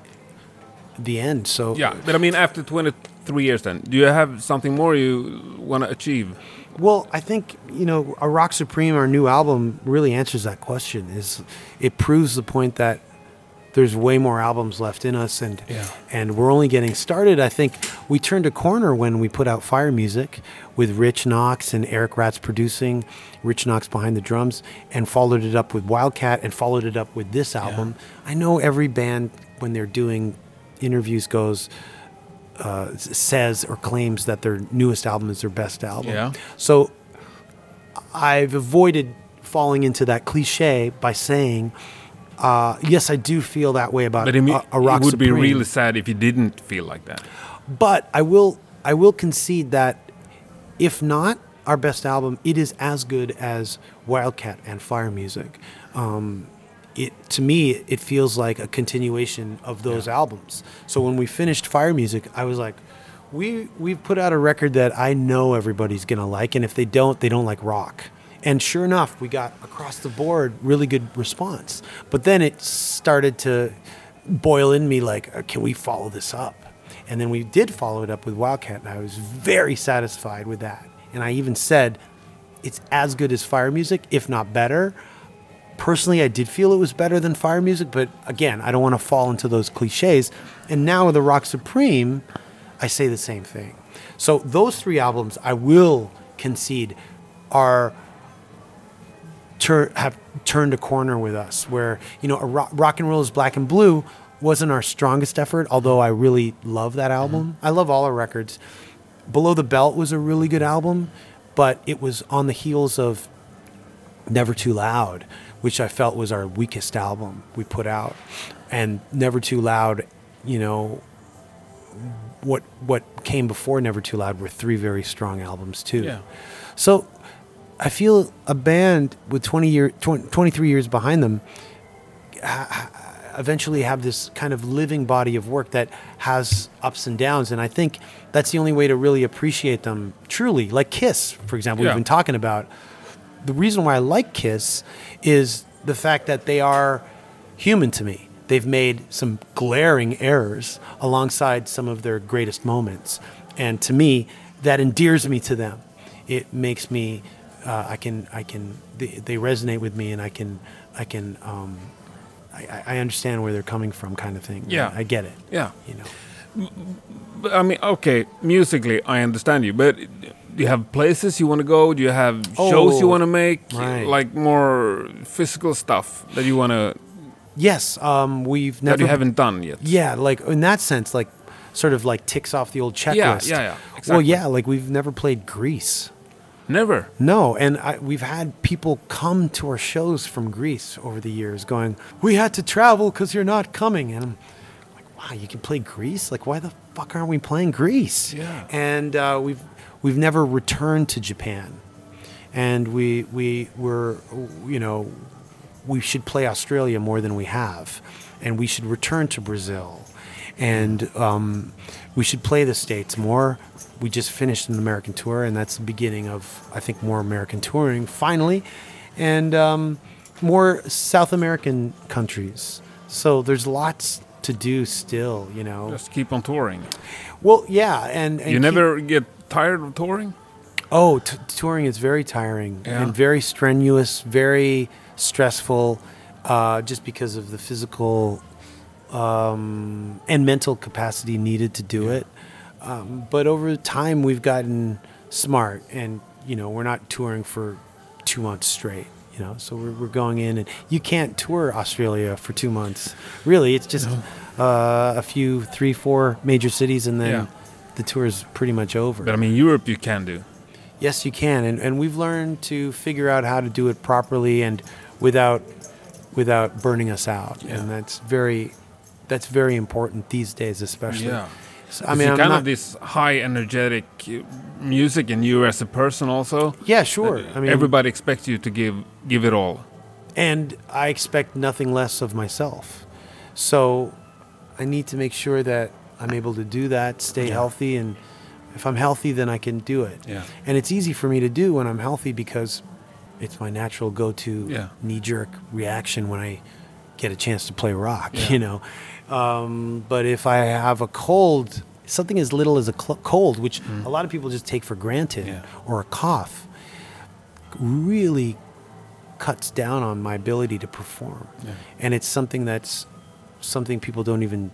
the end. So Yeah, but I mean, after 23 years, then do you have something more you want to achieve? well, I think you know, a Rock Supreme, our new album, really answers that question. Is it proves the point that there's way more albums left in us, and Yeah. and we're only getting started. I think we turned a corner when we put out Fire Music with Rich Knox and Eric Ratz producing, Rich Knox behind the drums, and followed it up with Wildcat, and followed it up with this album. I know every band when they're doing interviews goes uh, says or claims that their newest album is their best album. Yeah. So I've avoided falling into that cliche by saying, uh, yes, I do feel that way about But I mean, a, a Rock it would be really sad if you didn't feel like that. But I will I will concede that if not our best album, it is as good as Wildcat and Fire Music. Um, it to me it feels like a continuation of those albums. So when we finished Fire Music, I was like, we we've put out a record that I know everybody's gonna like, and if they don't, they don't like rock. And sure enough, we got across the board really good response. But then it started to boil in me like, uh, can we follow this up? And then we did follow it up with Wildcat, and I was very satisfied with that. And I even said, it's as good as Fire Music, if not better. Personally, I did feel it was better than Fire Music, but again, I don't want to fall into those cliches. And now with the Rock Supreme, I say the same thing. So those three albums, I will concede, are tur- have turned a corner with us where you know a rock, rock and roll is black and blue wasn't our strongest effort, although I really love that mm-hmm. album. I love all our records. Below the Belt was a really good album, but it was on the heels of Never Too Loud, which I felt was our weakest album we put out. And Never Too Loud, you know, what what came before Never Too Loud were three very strong albums too. Yeah. So I feel a band with 20 year 20, 23 years behind them ha- eventually have this kind of living body of work that has ups and downs and I think that's the only way to really appreciate them truly. Like Kiss, for example, Yeah. we've been talking about. The reason why I like Kiss is the fact that they are human to me. They've made some glaring errors alongside some of their greatest moments. And to me, that endears me to them. It makes me, uh, I can, I can, they, they resonate with me and I can, I can, um, I, I- I understand where they're coming from kind of thing. Yeah. I get it. Yeah. You know. I mean, okay, musically, I understand you, but do you have places you want to go? Do you have shows you Oh, want to make? right. Like more physical stuff that you want to, Yes. Um, we've never, that you haven't done yet? Yeah, like in that sense, like sort of like ticks off the old checklist. Yeah, yeah, yeah, Well, yeah, like we've never played Greece. Never. No, and I, we've had people come to our shows from Greece over the years, going, "We had to travel because you're not coming," and I'm like, "Wow, you can play Greece? Like, why the fuck aren't we playing Greece?" Yeah. And uh, we've we've never returned to Japan, and we we were, you know, we should play Australia more than we have, and we should return to Brazil, and um, we should play the states more. We just finished an American tour, and that's the beginning of I think more American touring finally, and um, more South American countries. So there's lots to do still, you know. Just keep on touring. well, yeah, and, and you never get tired of touring? Oh, t- touring is very tiring Yeah. and very strenuous, very stressful, uh, just because of the physical um, and mental capacity needed to do it. Um, but over time, we've gotten smart, and you know, we're not touring for two months straight. You know, so we're, we're going in, and you can't tour Australia for two months. Really, it's just uh, a few, three, four major cities, and then Yeah. the tour is pretty much over. But I mean, Europe you can do. Yes, you can, and and we've learned to figure out how to do it properly and without without burning us out, Yeah. and that's very that's very important these days, especially. Yeah. So, I mean, I'm kind not, of this high energetic music in you as a person also. yeah, sure. I mean, everybody expects you to give give it all. and I expect nothing less of myself. So I need to make sure that I'm able to do that, stay Yeah. healthy, and if I'm healthy, then I can do it. Yeah. And it's easy for me to do when I'm healthy because it's my natural go-to Yeah. knee-jerk reaction when I get a chance to play rock, you know. Um, but if I have a cold, something as little as a cl- cold, which a lot of people just take for granted, Mm. Yeah. or a cough, really cuts down on my ability to perform. Yeah. And it's something that's something people don't even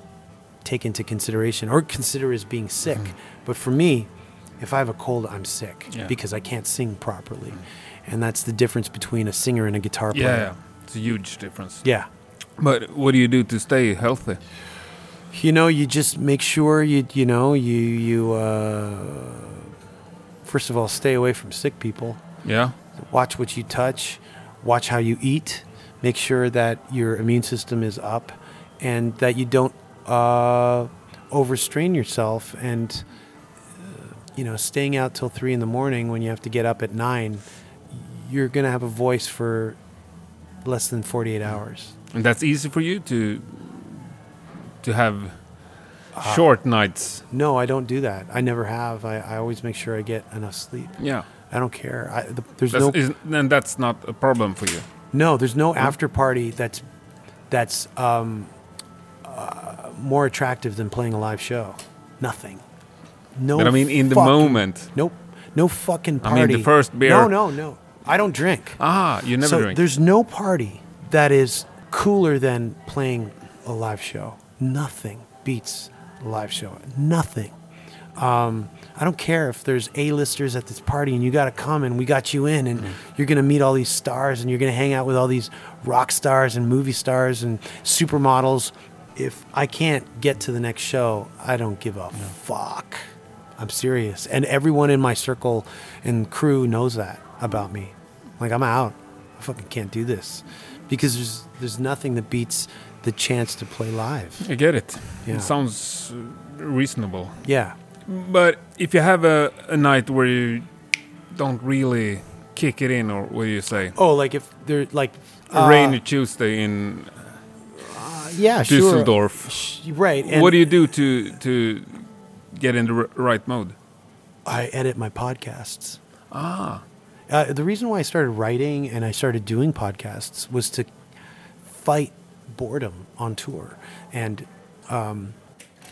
take into consideration or consider as being sick. But for me, if I have a cold, I'm sick Yeah. because I can't sing properly. And that's the difference between a singer and a guitar Yeah, player. yeah, it's a huge difference. Yeah. But what do you do to stay healthy? You know, you just make sure you you know you you uh, first of all stay away from sick people. Yeah, Watch what you touch. Watch how you eat. Make sure that your immune system is up, and that you don't uh, overstrain yourself. And uh, you know, staying out till three in the morning when you have to get up at nine, you're gonna have a voice for less than forty-eight hours. And that's easy for you to to have Uh, short nights. No, I don't do that. I never have. I, I always make sure I get enough sleep. Yeah, I don't care. I, the, there's that's, no is, then that's not a problem for you. no. There's no after party that's that's um, uh, more attractive than playing a live show. Nothing. No. but I mean, in the moment. Nope. No fucking I mean, the first beer- No, no, no. I don't drink. Ah, you never so drink. there's no party that is cooler than playing a live show. Nothing beats a live show. Nothing. Um, I don't care if there's A-listers at this party and you got to come and we got you in and you're going to meet all these stars and you're going to hang out with all these rock stars and movie stars and supermodels. if I can't get to the next show, I don't give a fuck. I'm serious, and everyone in my circle and crew knows that about me. Like I'm out. I fucking can't do this because there's there's nothing that beats the chance to play live. I get it. Yeah. It sounds uh, reasonable. Yeah. But if you have a, a night where you don't really kick it in, or what do you say? Oh, like if they're like A rainy Tuesday in uh, yeah. Düsseldorf. Sh- Right. And what do you do to to get in the r- right mode? I edit my podcasts. Ah, Uh, the reason why I started writing and I started doing podcasts was to fight boredom on tour and um,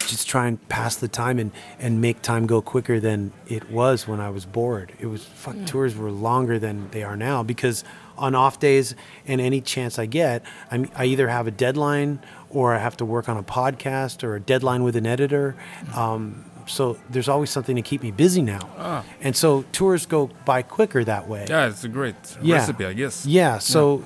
just try and pass the time and, and make time go quicker than it was when I was bored. It was fuck tours were longer than they are now because on off days and any chance I get, I'm, I either have a deadline or I have to work on a podcast or a deadline with an editor. Um, so there's always something to keep me busy now. Ah. And so tours go by quicker that way. yeah, it's a great Yeah. recipe, I guess. Yeah, so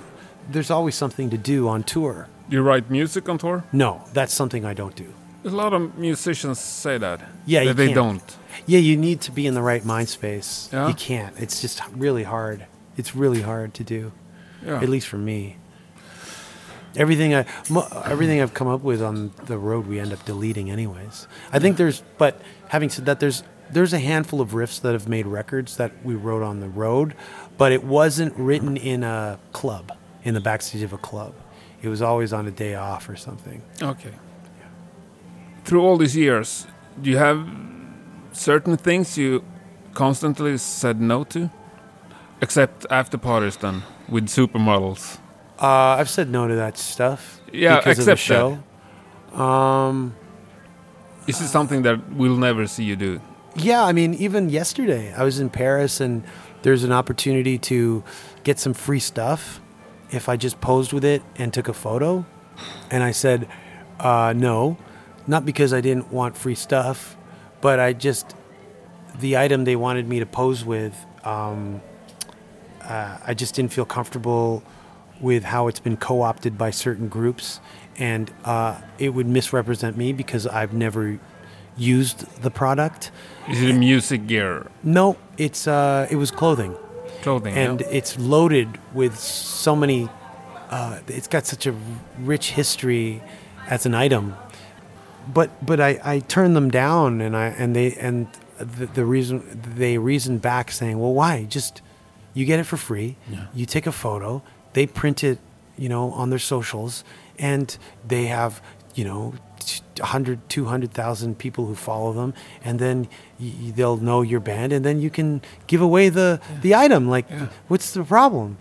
there's always something to do on tour. You write music on tour? No, that's something I don't do. A lot of musicians say that. Yeah, you that they can't. don't. Yeah, you need to be in the right mind space. Yeah? You can't. It's just really hard. It's really hard to do, Yeah. at least for me. Everything I, everything I've come up with on the road, we end up deleting anyways. I think there's, but having said that, there's there's a handful of riffs that have made records that we wrote on the road, but it wasn't written in a club, in the backstage of a club. It was always on a day off or something. Okay. Through all these years, do you have certain things you constantly said no to? Except after parties then, with supermodels. Uh, I've said no to that stuff. Yeah, because of the except that. show. Um, Is it something that we'll never see you do? yeah, I mean, even yesterday, I was in Paris, and there's an opportunity to get some free stuff if I just posed with it and took a photo. And I said, uh, no, not because I didn't want free stuff, but I just the item they wanted me to pose with. Um, uh, I just didn't feel comfortable with how it's been co-opted by certain groups, and uh, it would misrepresent me because I've never used the product. Is it a music gear, No, it's uh, it was clothing, clothing? and yeah? it's loaded with so many. Uh, it's got such a rich history as an item, but but I, I turned them down, and I and they and the, the reason they reasoned back saying, well, why just you get it for free, you take a photo, they print it, you know, on their socials, and they have you know. 100 200,000 people who follow them and then y- they'll know your band and then you can give away the the item like Yeah. what's the problem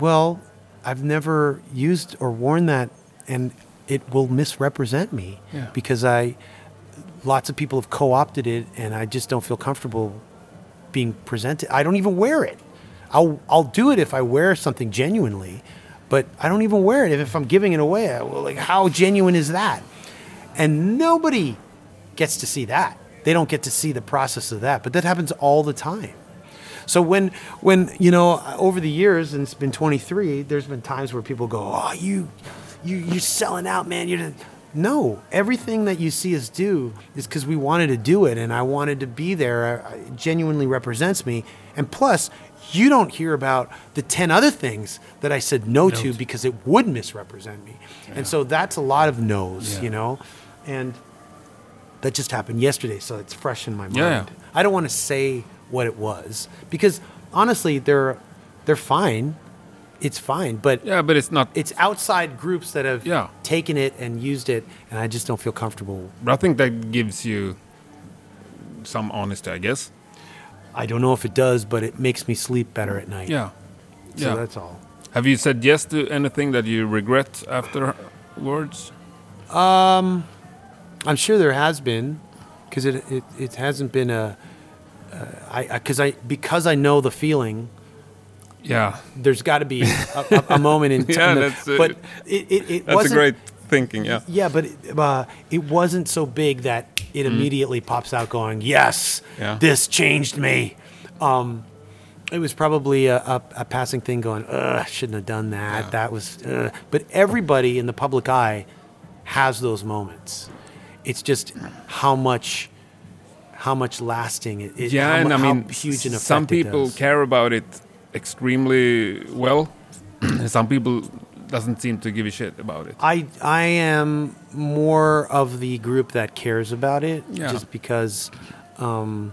well i've never used or worn that and it will misrepresent me Yeah. because i lots of people have co-opted it and i just don't feel comfortable being presented i don't even wear it i'll i'll do it if i wear something genuinely but i don't even wear it if, if i'm giving it away. I, well, like how genuine is that? And nobody gets to see that. They don't get to see the process of that but that happens all the time. So when when you know over the years and it's been 23 there's been times where people go oh you you you're selling out man. You're the-" no. Everything that you see us do is because we wanted to do it and i wanted to be there. It genuinely represents me. And plus you don't hear about the 10 other things that i said no, to to. because it would misrepresent me and so that's a lot of no's Yeah. you know and that just happened yesterday, so it's fresh in my mind. Yeah. I don't want to say what it was because honestly, they're they're fine. It's fine, but yeah, but it's not. it's outside groups that have Yeah. taken it and used it, and I just don't feel comfortable. But I think that gives you some honesty, I guess. I don't know if it does, but it makes me sleep better at night. Yeah. So yeah. that's all. Have you said yes to anything that you regret afterwards? Um, I'm sure there has been, because it, it it hasn't been a. Uh, I because I because I know the feeling. Yeah. There's got to be a, a, a moment in Yeah, time. that- that's, but it, it, it That's a wasn't. great thinking, yeah. Yeah, but it, uh, it wasn't so big that it immediately pops out going, yes, Mm. Yeah. this changed me. Um, it was probably a, a, a passing thing going, ugh, shouldn't have done that. Yeah. That was, uh. but everybody in the public eye has those moments. It's just how much how much lasting it, it Yeah, how, and mu- I mean, huge an effect some people care about it extremely well. some people doesn't seem to give a shit about it. I I am more of the group that cares about it, Yeah. just because um,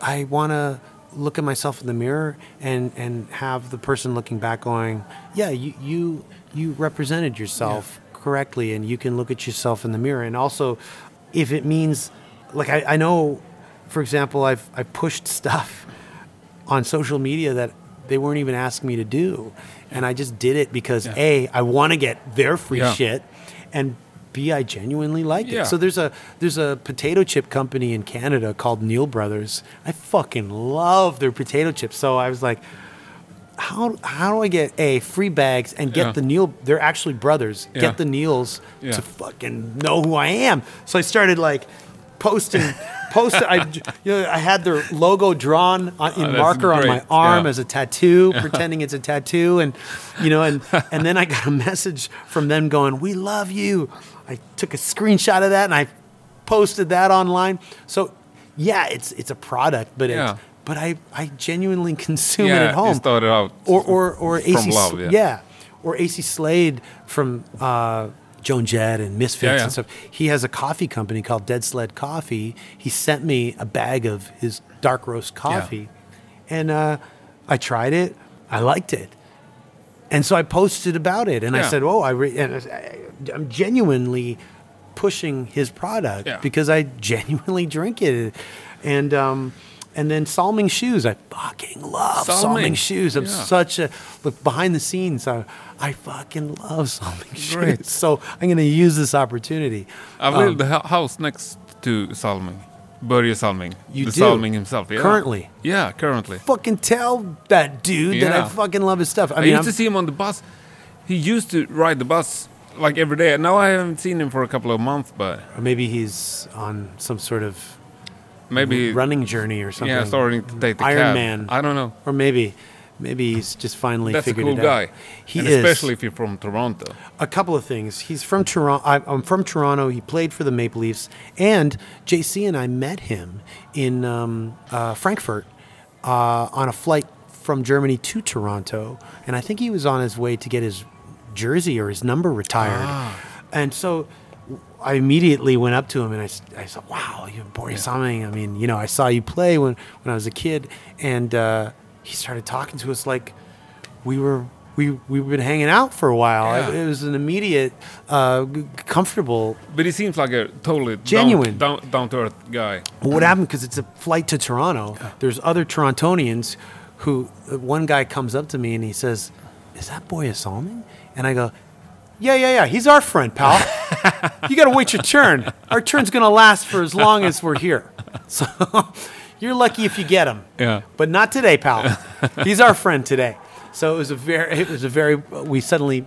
I want to look at myself in the mirror and and have the person looking back going, yeah, you you you represented yourself correctly, and you can look at yourself in the mirror, and also if it means, like I, I know, for example, I've I pushed stuff on social media that they weren't even asking me to do. And I just did it because Yeah. A, I want to get their free Yeah. shit and B, I genuinely like Yeah. it. So there's a there's a potato chip company in Canada called Neal Brothers. I fucking love their potato chips. So I was like, how how do I get a free bags and get Yeah. the Neal? They're actually brothers. Yeah. Get the Neals Yeah. to fucking know who I am. So I started like posting. Posted, I, you know, I had their logo drawn on, in Oh, marker on my arm Yeah. as a tattoo, pretending it's a tattoo, and you know, and and then I got a message from them going, "We love you." I took a screenshot of that and I posted that online. So, yeah, it's it's a product, but Yeah. it's, but I I genuinely consume it at home started out or or or AC love, yeah. yeah. or Acey Slade from uh, Joan Jett and Misfits Yeah, yeah. and stuff. He has a coffee company called Dead Sled Coffee. He sent me a bag of his dark roast coffee, and uh, I tried it. I liked it, and so I posted about it. And I said, "Oh, I re- and I, I'm genuinely pushing his product Yeah. because I genuinely drink it." And um, and then Salming shoes, I fucking love Salming. Salming shoes. I'm Yeah. such a look behind the scenes. I, I fucking love Salming shoes. Great. So I'm going to use this opportunity. I Um, live the house next to Salming. Börje Salming. You the do? Salming himself. Yeah. Currently? Yeah, currently. fucking tell that dude that I fucking love his stuff. I, I, mean, used I'm- to see him on the bus. He used to ride the bus like every day. Now I haven't seen him for a couple of months, but or maybe he's on some sort of maybe running journey or something. yeah, starting to take the Iron cab. Man. I don't know. Or maybe, maybe he's just finally That's a cool it out. guy. He and is. especially if you're from Toronto. a couple of things. He's from Toronto. I'm from Toronto. He played for the Maple Leafs, and JC and I met him in um, uh, Frankfurt uh, on a flight from Germany to Toronto, and I think he was on his way to get his jersey or his number retired, Ah. and so. I immediately went up to him and I said, "Wow, you're Boris Salming. I mean, you know, I saw you play when, when I was a kid." And uh, he started talking to us like we were we we've been hanging out for a while. It, Yeah. it was an immediate, uh, comfortable. But he seems like a totally Genuine. down, down, down to earth guy. But what happened? Because it's a flight to Toronto. There's other Torontonians who uh, one guy comes up to me and he says, "Is that Boya Salming?" And I go, "Yeah, yeah, yeah. He's our friend, pal. you got to wait your turn. Our turn's gonna last for as long as we're here. So you're lucky if you get him. Yeah. But not today, pal. He's our friend today. So it was a very, it was a very. We suddenly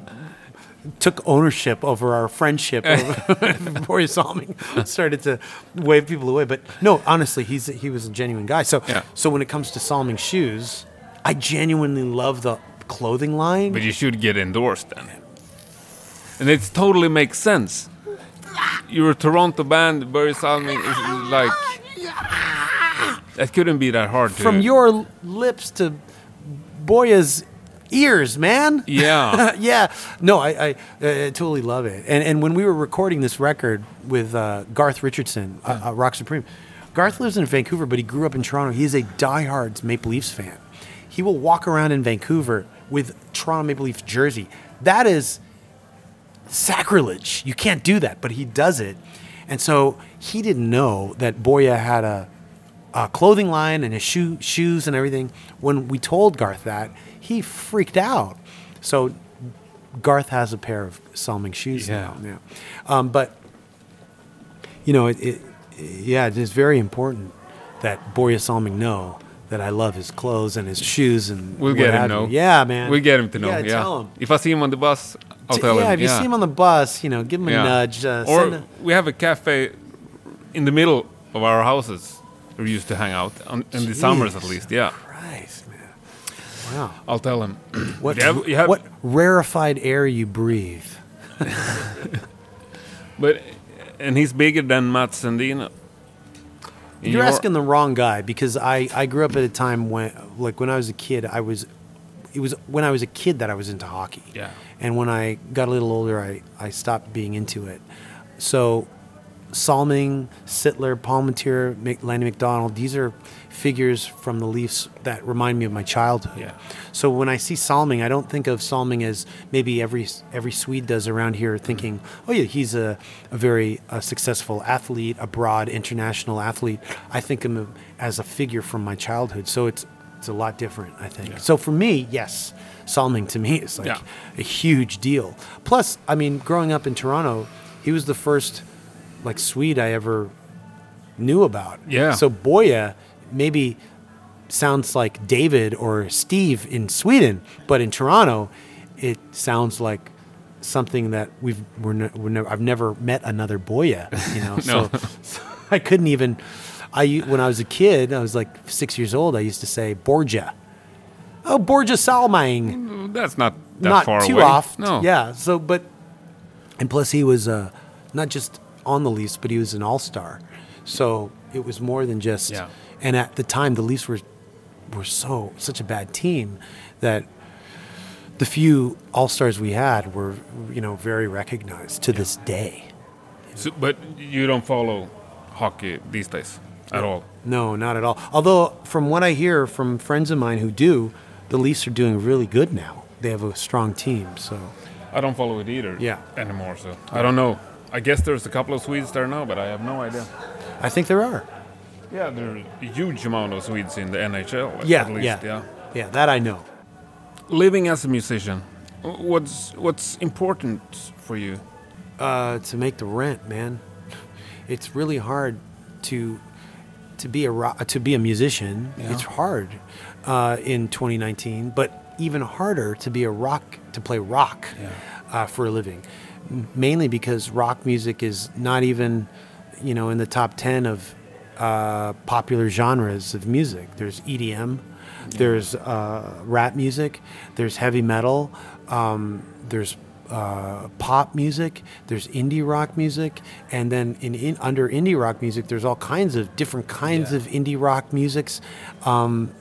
took ownership over our friendship. Boris Salming started to wave people away. But no, honestly, he's he was a genuine guy. So Yeah. so when it comes to Salming shoes, I genuinely love the clothing line. But you should get endorsed then. And it totally makes sense. You're a Toronto band, Börje Salming is like... That couldn't be that hard to... From your lips to Boya's ears, man. Yeah. yeah. No, I, I, uh, totally love it. And and when we were recording this record with uh, Garth Richardson, uh, uh, Rock Supreme, Garth lives in Vancouver, but he grew up in Toronto. He is a diehard Maple Leafs fan. He will walk around in Vancouver with Toronto Maple Leafs jersey. That is sacrilege. You can't do that, but he does it. And so he didn't know that Boya had a, a clothing line and his shoe, shoes and everything. When we told Garth that, he freaked out. So Garth has a pair of Salming shoes Yeah. now. Yeah. Um, but, you know, it, it, yeah, it is very important that Boya Salming know that I love his clothes and his shoes and We'll get him have know. Yeah, man. We'll get him to know. Yeah, Yeah. tell him. If I see him on the bus, I'll T- tell yeah, him. if you see him on the bus, you know, give him a Yeah. nudge. Uh, or a- we have a cafe in the middle of our houses. We used to hang out on, in the summers at least. Yeah, Christ, man. Wow. I'll tell him. What, You have- you have- what rarefied air you breathe. But and he's bigger than Mats Sundin. In You're your- asking the wrong guy because I, I grew up at a time when like when I was a kid I was it was when I was a kid that I was into hockey. Yeah. And when I got a little older I, I stopped being into it. So Salming, Sittler, Palmateer, Lanny McDonald, these are figures from the Leafs that remind me of my childhood. Yeah. So when I see Salming, I don't think of Salming as maybe every every Swede does around here, thinking, oh yeah, he's a, a very uh, successful athlete, a broad international athlete. I think of him as a figure from my childhood. So it's it's a lot different, I think. So for me, yes, Salming to me is like Yeah. a huge deal. Plus, I mean, growing up in Toronto, he was the first like Swede I ever knew about. Yeah. So Boya maybe sounds like David or Steve in Sweden, but in Toronto, it sounds like something that we've we're, ne- we're never, I've never met another Boya. You know, so, so I couldn't even. I when I was a kid, I was like six years old. I used to say Borgia. Oh, Borgia Salming That's not that not far too away. off. No. Yeah. So, but and plus he was uh, not just on the Leafs, but he was an All Star. So it was more than just. Yeah. And at the time, the Leafs were were so such a bad team that the few All Stars we had were you know very recognized to this day. So, but you don't follow hockey these days at all. No, not at all. Although from what I hear from friends of mine who do, the Leafs are doing really good now. They have a strong team. So I don't follow it either. Yeah. Anymore, so I don't know. I guess there's a couple of Swedes there now, but I have no idea. I think there are. Yeah, there's a huge amount of Swedes in the NHL. Yeah, at least, yeah, yeah. yeah. That I know. Living as a musician, what's what's important for you? uh, to make the rent, man. It's really hard to to be a ro- to be a musician. Yeah. It's hard uh, in 2019, but even harder to be a rock to play rock Yeah. uh, for a living. Mainly because rock music is not even, you know, in the top 10 of uh, popular genres of music. There's EDM, there's uh, rap music, there's heavy metal, um, there's uh, pop music, there's indie rock music, and then in, in under indie rock music, there's all kinds of different kinds Yeah. of indie rock musics. Um,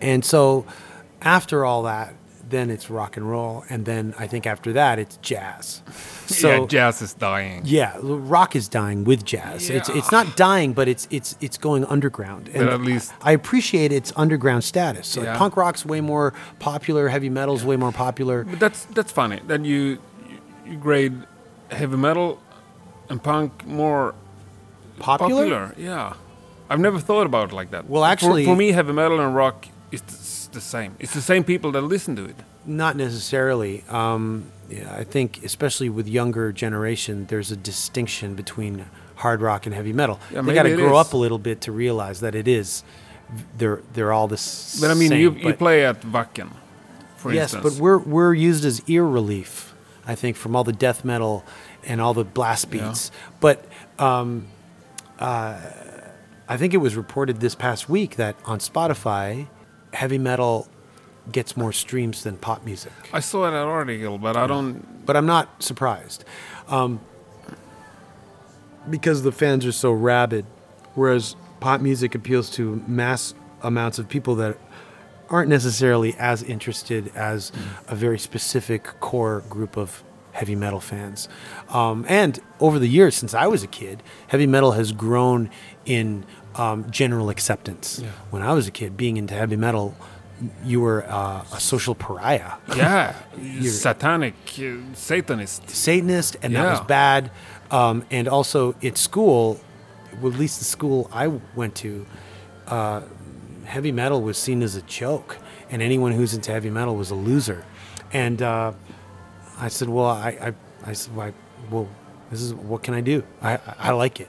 and so after all that, then it's rock and roll, and then I think after that it's jazz. So yeah, jazz is dying. yeah, rock is dying with jazz. It's Yeah. it's not dying, but it's it's it's going underground. And at least- I appreciate its underground status. So Yeah. punk rock's way more popular, heavy metal's way more popular. But that's that's funny that you you, grade heavy metal and punk more Popular? popular. Yeah, I've never thought about it like that. Well, For- actually- for, me, heavy metal and rock is the same. It's the same people that listen to it. Not necessarily. Um, yeah, I think, especially with younger generation, there's a distinction between hard rock and heavy metal. Yeah, they got to grow is. up a little bit to realize that it is. They're they're all the s- But I mean, same. you you play at Wacken, for yes, instance. but we're we're used as ear relief, I think, from all the death metal and all the blast Yeah. beats. But um, uh, I think it was reported this past week that on Spotify, heavy metal gets more streams than pop music. I saw that article, but I don't. But I'm not surprised, um, because the fans are so rabid, whereas pop music appeals to mass amounts of people that aren't necessarily as interested as a very specific core group of heavy metal fans. Um, and over the years, since I was a kid, heavy metal has grown in um, general acceptance. When I was a kid, being into heavy metal, you were uh, a social pariah. Yeah, satanic, Satanist. Satanist, and that was bad. Um, and also at school, well, at least the school I went to, uh, heavy metal was seen as a joke, and anyone who's into heavy metal was a loser. And uh, I said, well, I, I, I said, well, I, well, this is what can I do? I, I, I like it.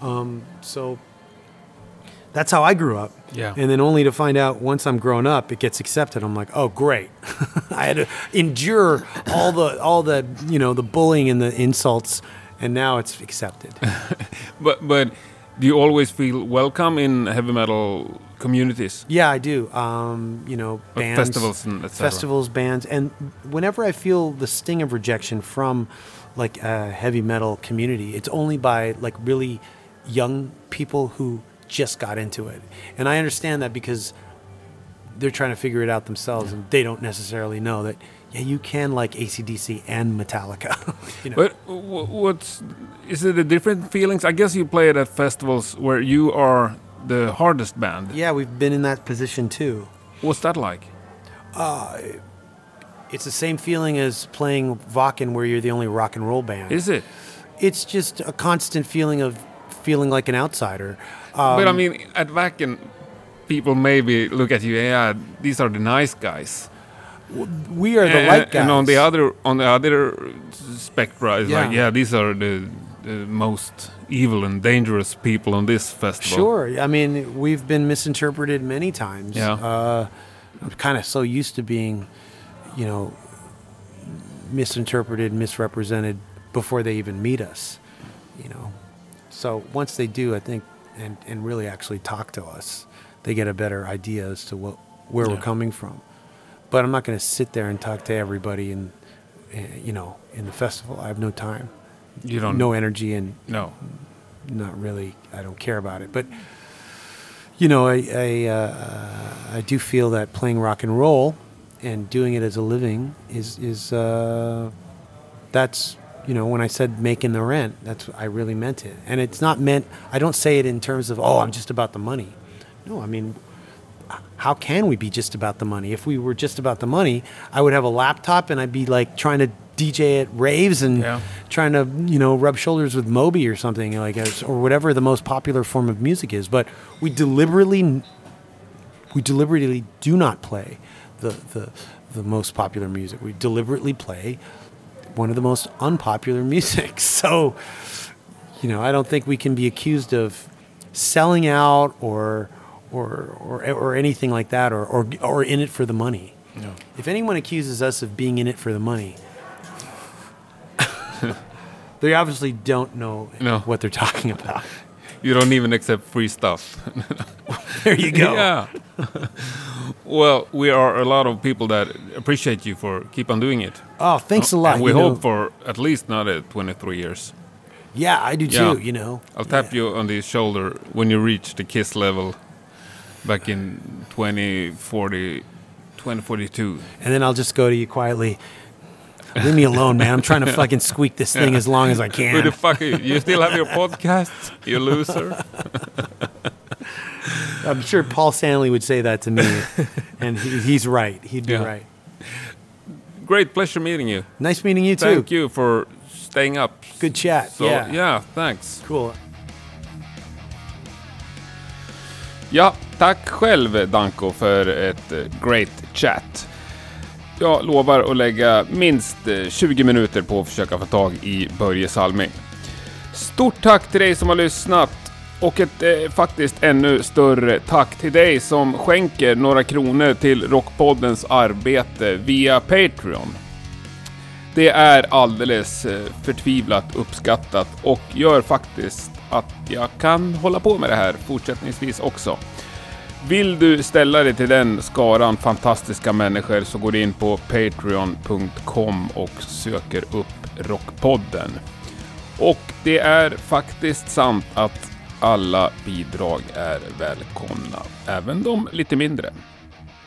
Um, so that's how I grew up. Yeah. And then only to find out once I'm grown up, it gets accepted. I'm like, oh, great. I had to endure all the all the you know the bullying and the insults, and now it's accepted. But but do you always feel welcome in heavy metal communities, Yeah, I do. Um, you know, bands, festivals, and festivals, bands, and whenever I feel the sting of rejection from like a heavy metal community, it's only by like really young people who just got into it, and I understand that because they're trying to figure it out themselves, and they don't necessarily know that. Yeah, you can like ACDC and Metallica. you know? But what's is it a different feelings? I guess you play it at festivals where you are the hardest band. yeah, we've been in that position too. What's that like? Uh, it's the same feeling as playing Wacken, where you're the only rock and roll band. Is it? it's just a constant feeling of feeling like an outsider. Um, but I mean, at Wacken, people maybe look at you. Yeah, these are the nice guys. we are the and, light guys. and on the other on the other spectra, it's like Yeah. yeah, these are the, the most evil and dangerous people on this festival. Sure. I mean, we've been misinterpreted many times. Yeah. Uh, I'm kind of so used to being, you know, misinterpreted, misrepresented before they even meet us, you know. So once they do, I think, and, and really actually talk to us, they get a better idea as to what where Yeah. we're coming from. But I'm not going to sit there and talk to everybody and, uh, you know, in the festival. I have no time, You don't no energy, and no. not really I don't care about it but you know I I, uh, I do feel that playing rock and roll and doing it as a living is is uh, that's you know when I said making the rent that's I really meant it and it's not meant I don't say it in terms of oh I'm just about the money no I mean how can we be just about the money if we were just about the money I would have a laptop and I'd be like trying to DJ at raves and Yeah. trying to you know rub shoulders with Moby or something like or whatever the most popular form of music is. But we deliberately we deliberately do not play the the the most popular music. We deliberately play one of the most unpopular music. So you know I don't think we can be accused of selling out or or or, or anything like that or, or or in it for the money. No. If anyone accuses us of being in it for the money, they obviously don't know No. what they're talking about. You don't even accept free stuff. There you go. Yeah. Well, we are a lot of people that appreciate you for keep on doing it. Oh, thanks a lot. And we you know. hope for at least another 23 years. Yeah, I do Yeah. too. You know. I'll tap you on the shoulder when you reach the kiss level back in 2040, 2042. And then I'll just go to you quietly. Leave me alone, man. I'm trying to fucking squeak this thing as long as I can. Who the fuck are you? You still have your podcast? You loser. I'm sure Paul Stanley would say that to me, and he, he's right. He'd be Yeah. right. Great pleasure meeting you. Nice meeting you too. Thank you for staying up. Good chat. So, yeah. yeah, thanks. Cool. Ja, tack själv Danko för ett eh, great chat. Jag lovar att lägga minst eh, 20 minuter på att försöka få tag i Börje Salming. Stort tack till dig som har lyssnat och ett eh, faktiskt ännu större tack till dig som skänker några kronor till Rockpoddens arbete via Patreon. Det är alldeles eh, förtvivlat uppskattat och gör faktiskt att jag kan hålla på med det här fortsättningsvis också. Vill du ställa dig till den skaran fantastiska människor så går du in på patreon.com och söker upp Rockpodden. Och det är faktiskt sant att alla bidrag är välkomna, även de lite mindre.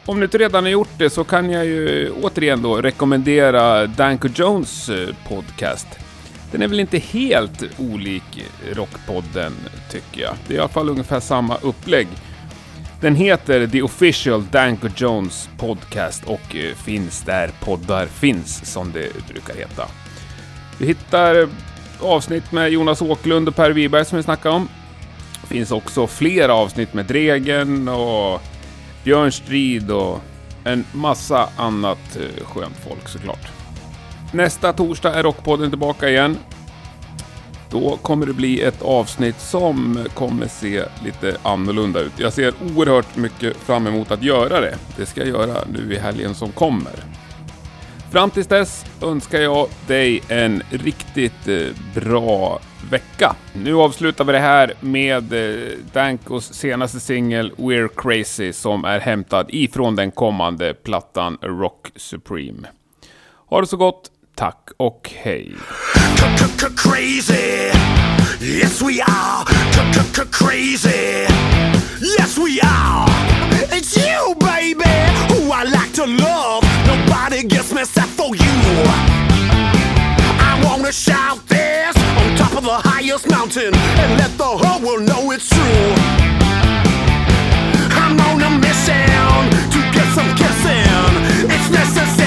Om ni inte redan har gjort det så kan jag ju återigen då rekommendera Danko Jones eh, podcast. Den är väl inte helt olik Rockpodden tycker jag. Det är i alla fall ungefär samma upplägg. Den heter The Official Danko Jones Podcast och eh, finns där poddar finns som det brukar heta. Du hittar eh, avsnitt med Jonas Åkerlund och Per Wiberg som vi snackade om. Det finns också flera avsnitt med Dregen och Björn Strid och en massa annat eh, skönt folk såklart. Nästa torsdag är Rockpodden tillbaka igen. Då kommer det bli ett avsnitt som kommer se lite annorlunda ut. Jag ser oerhört mycket fram emot att göra det. Det ska jag göra nu i helgen som kommer. Fram tills dess önskar jag dig en riktigt eh, bra vecka. Nu avslutar vi det här med eh, Dankos senaste singel We're Crazy som är hämtad ifrån den kommande plattan Rock Supreme. Ha det så gott, tack och hej. Crazy, yes we are. Crazy, yes we are. It's you, baby, who I like to love. Nobody gets me except for you. I wanna shout this on top of the highest mountain and let the whole world know it's true. I'm on a mission to get some kissing. It's necessary.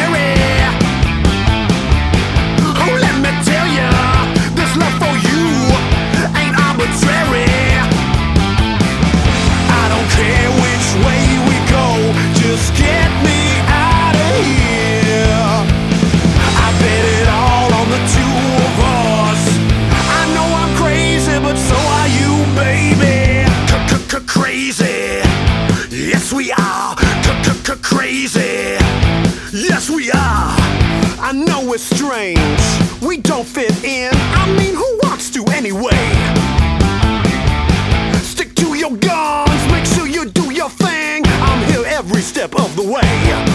We are. I know it's strange, we don't fit in. I mean, who wants to anyway? Stick to your guns, make sure you do your thing. I'm here every step of the way.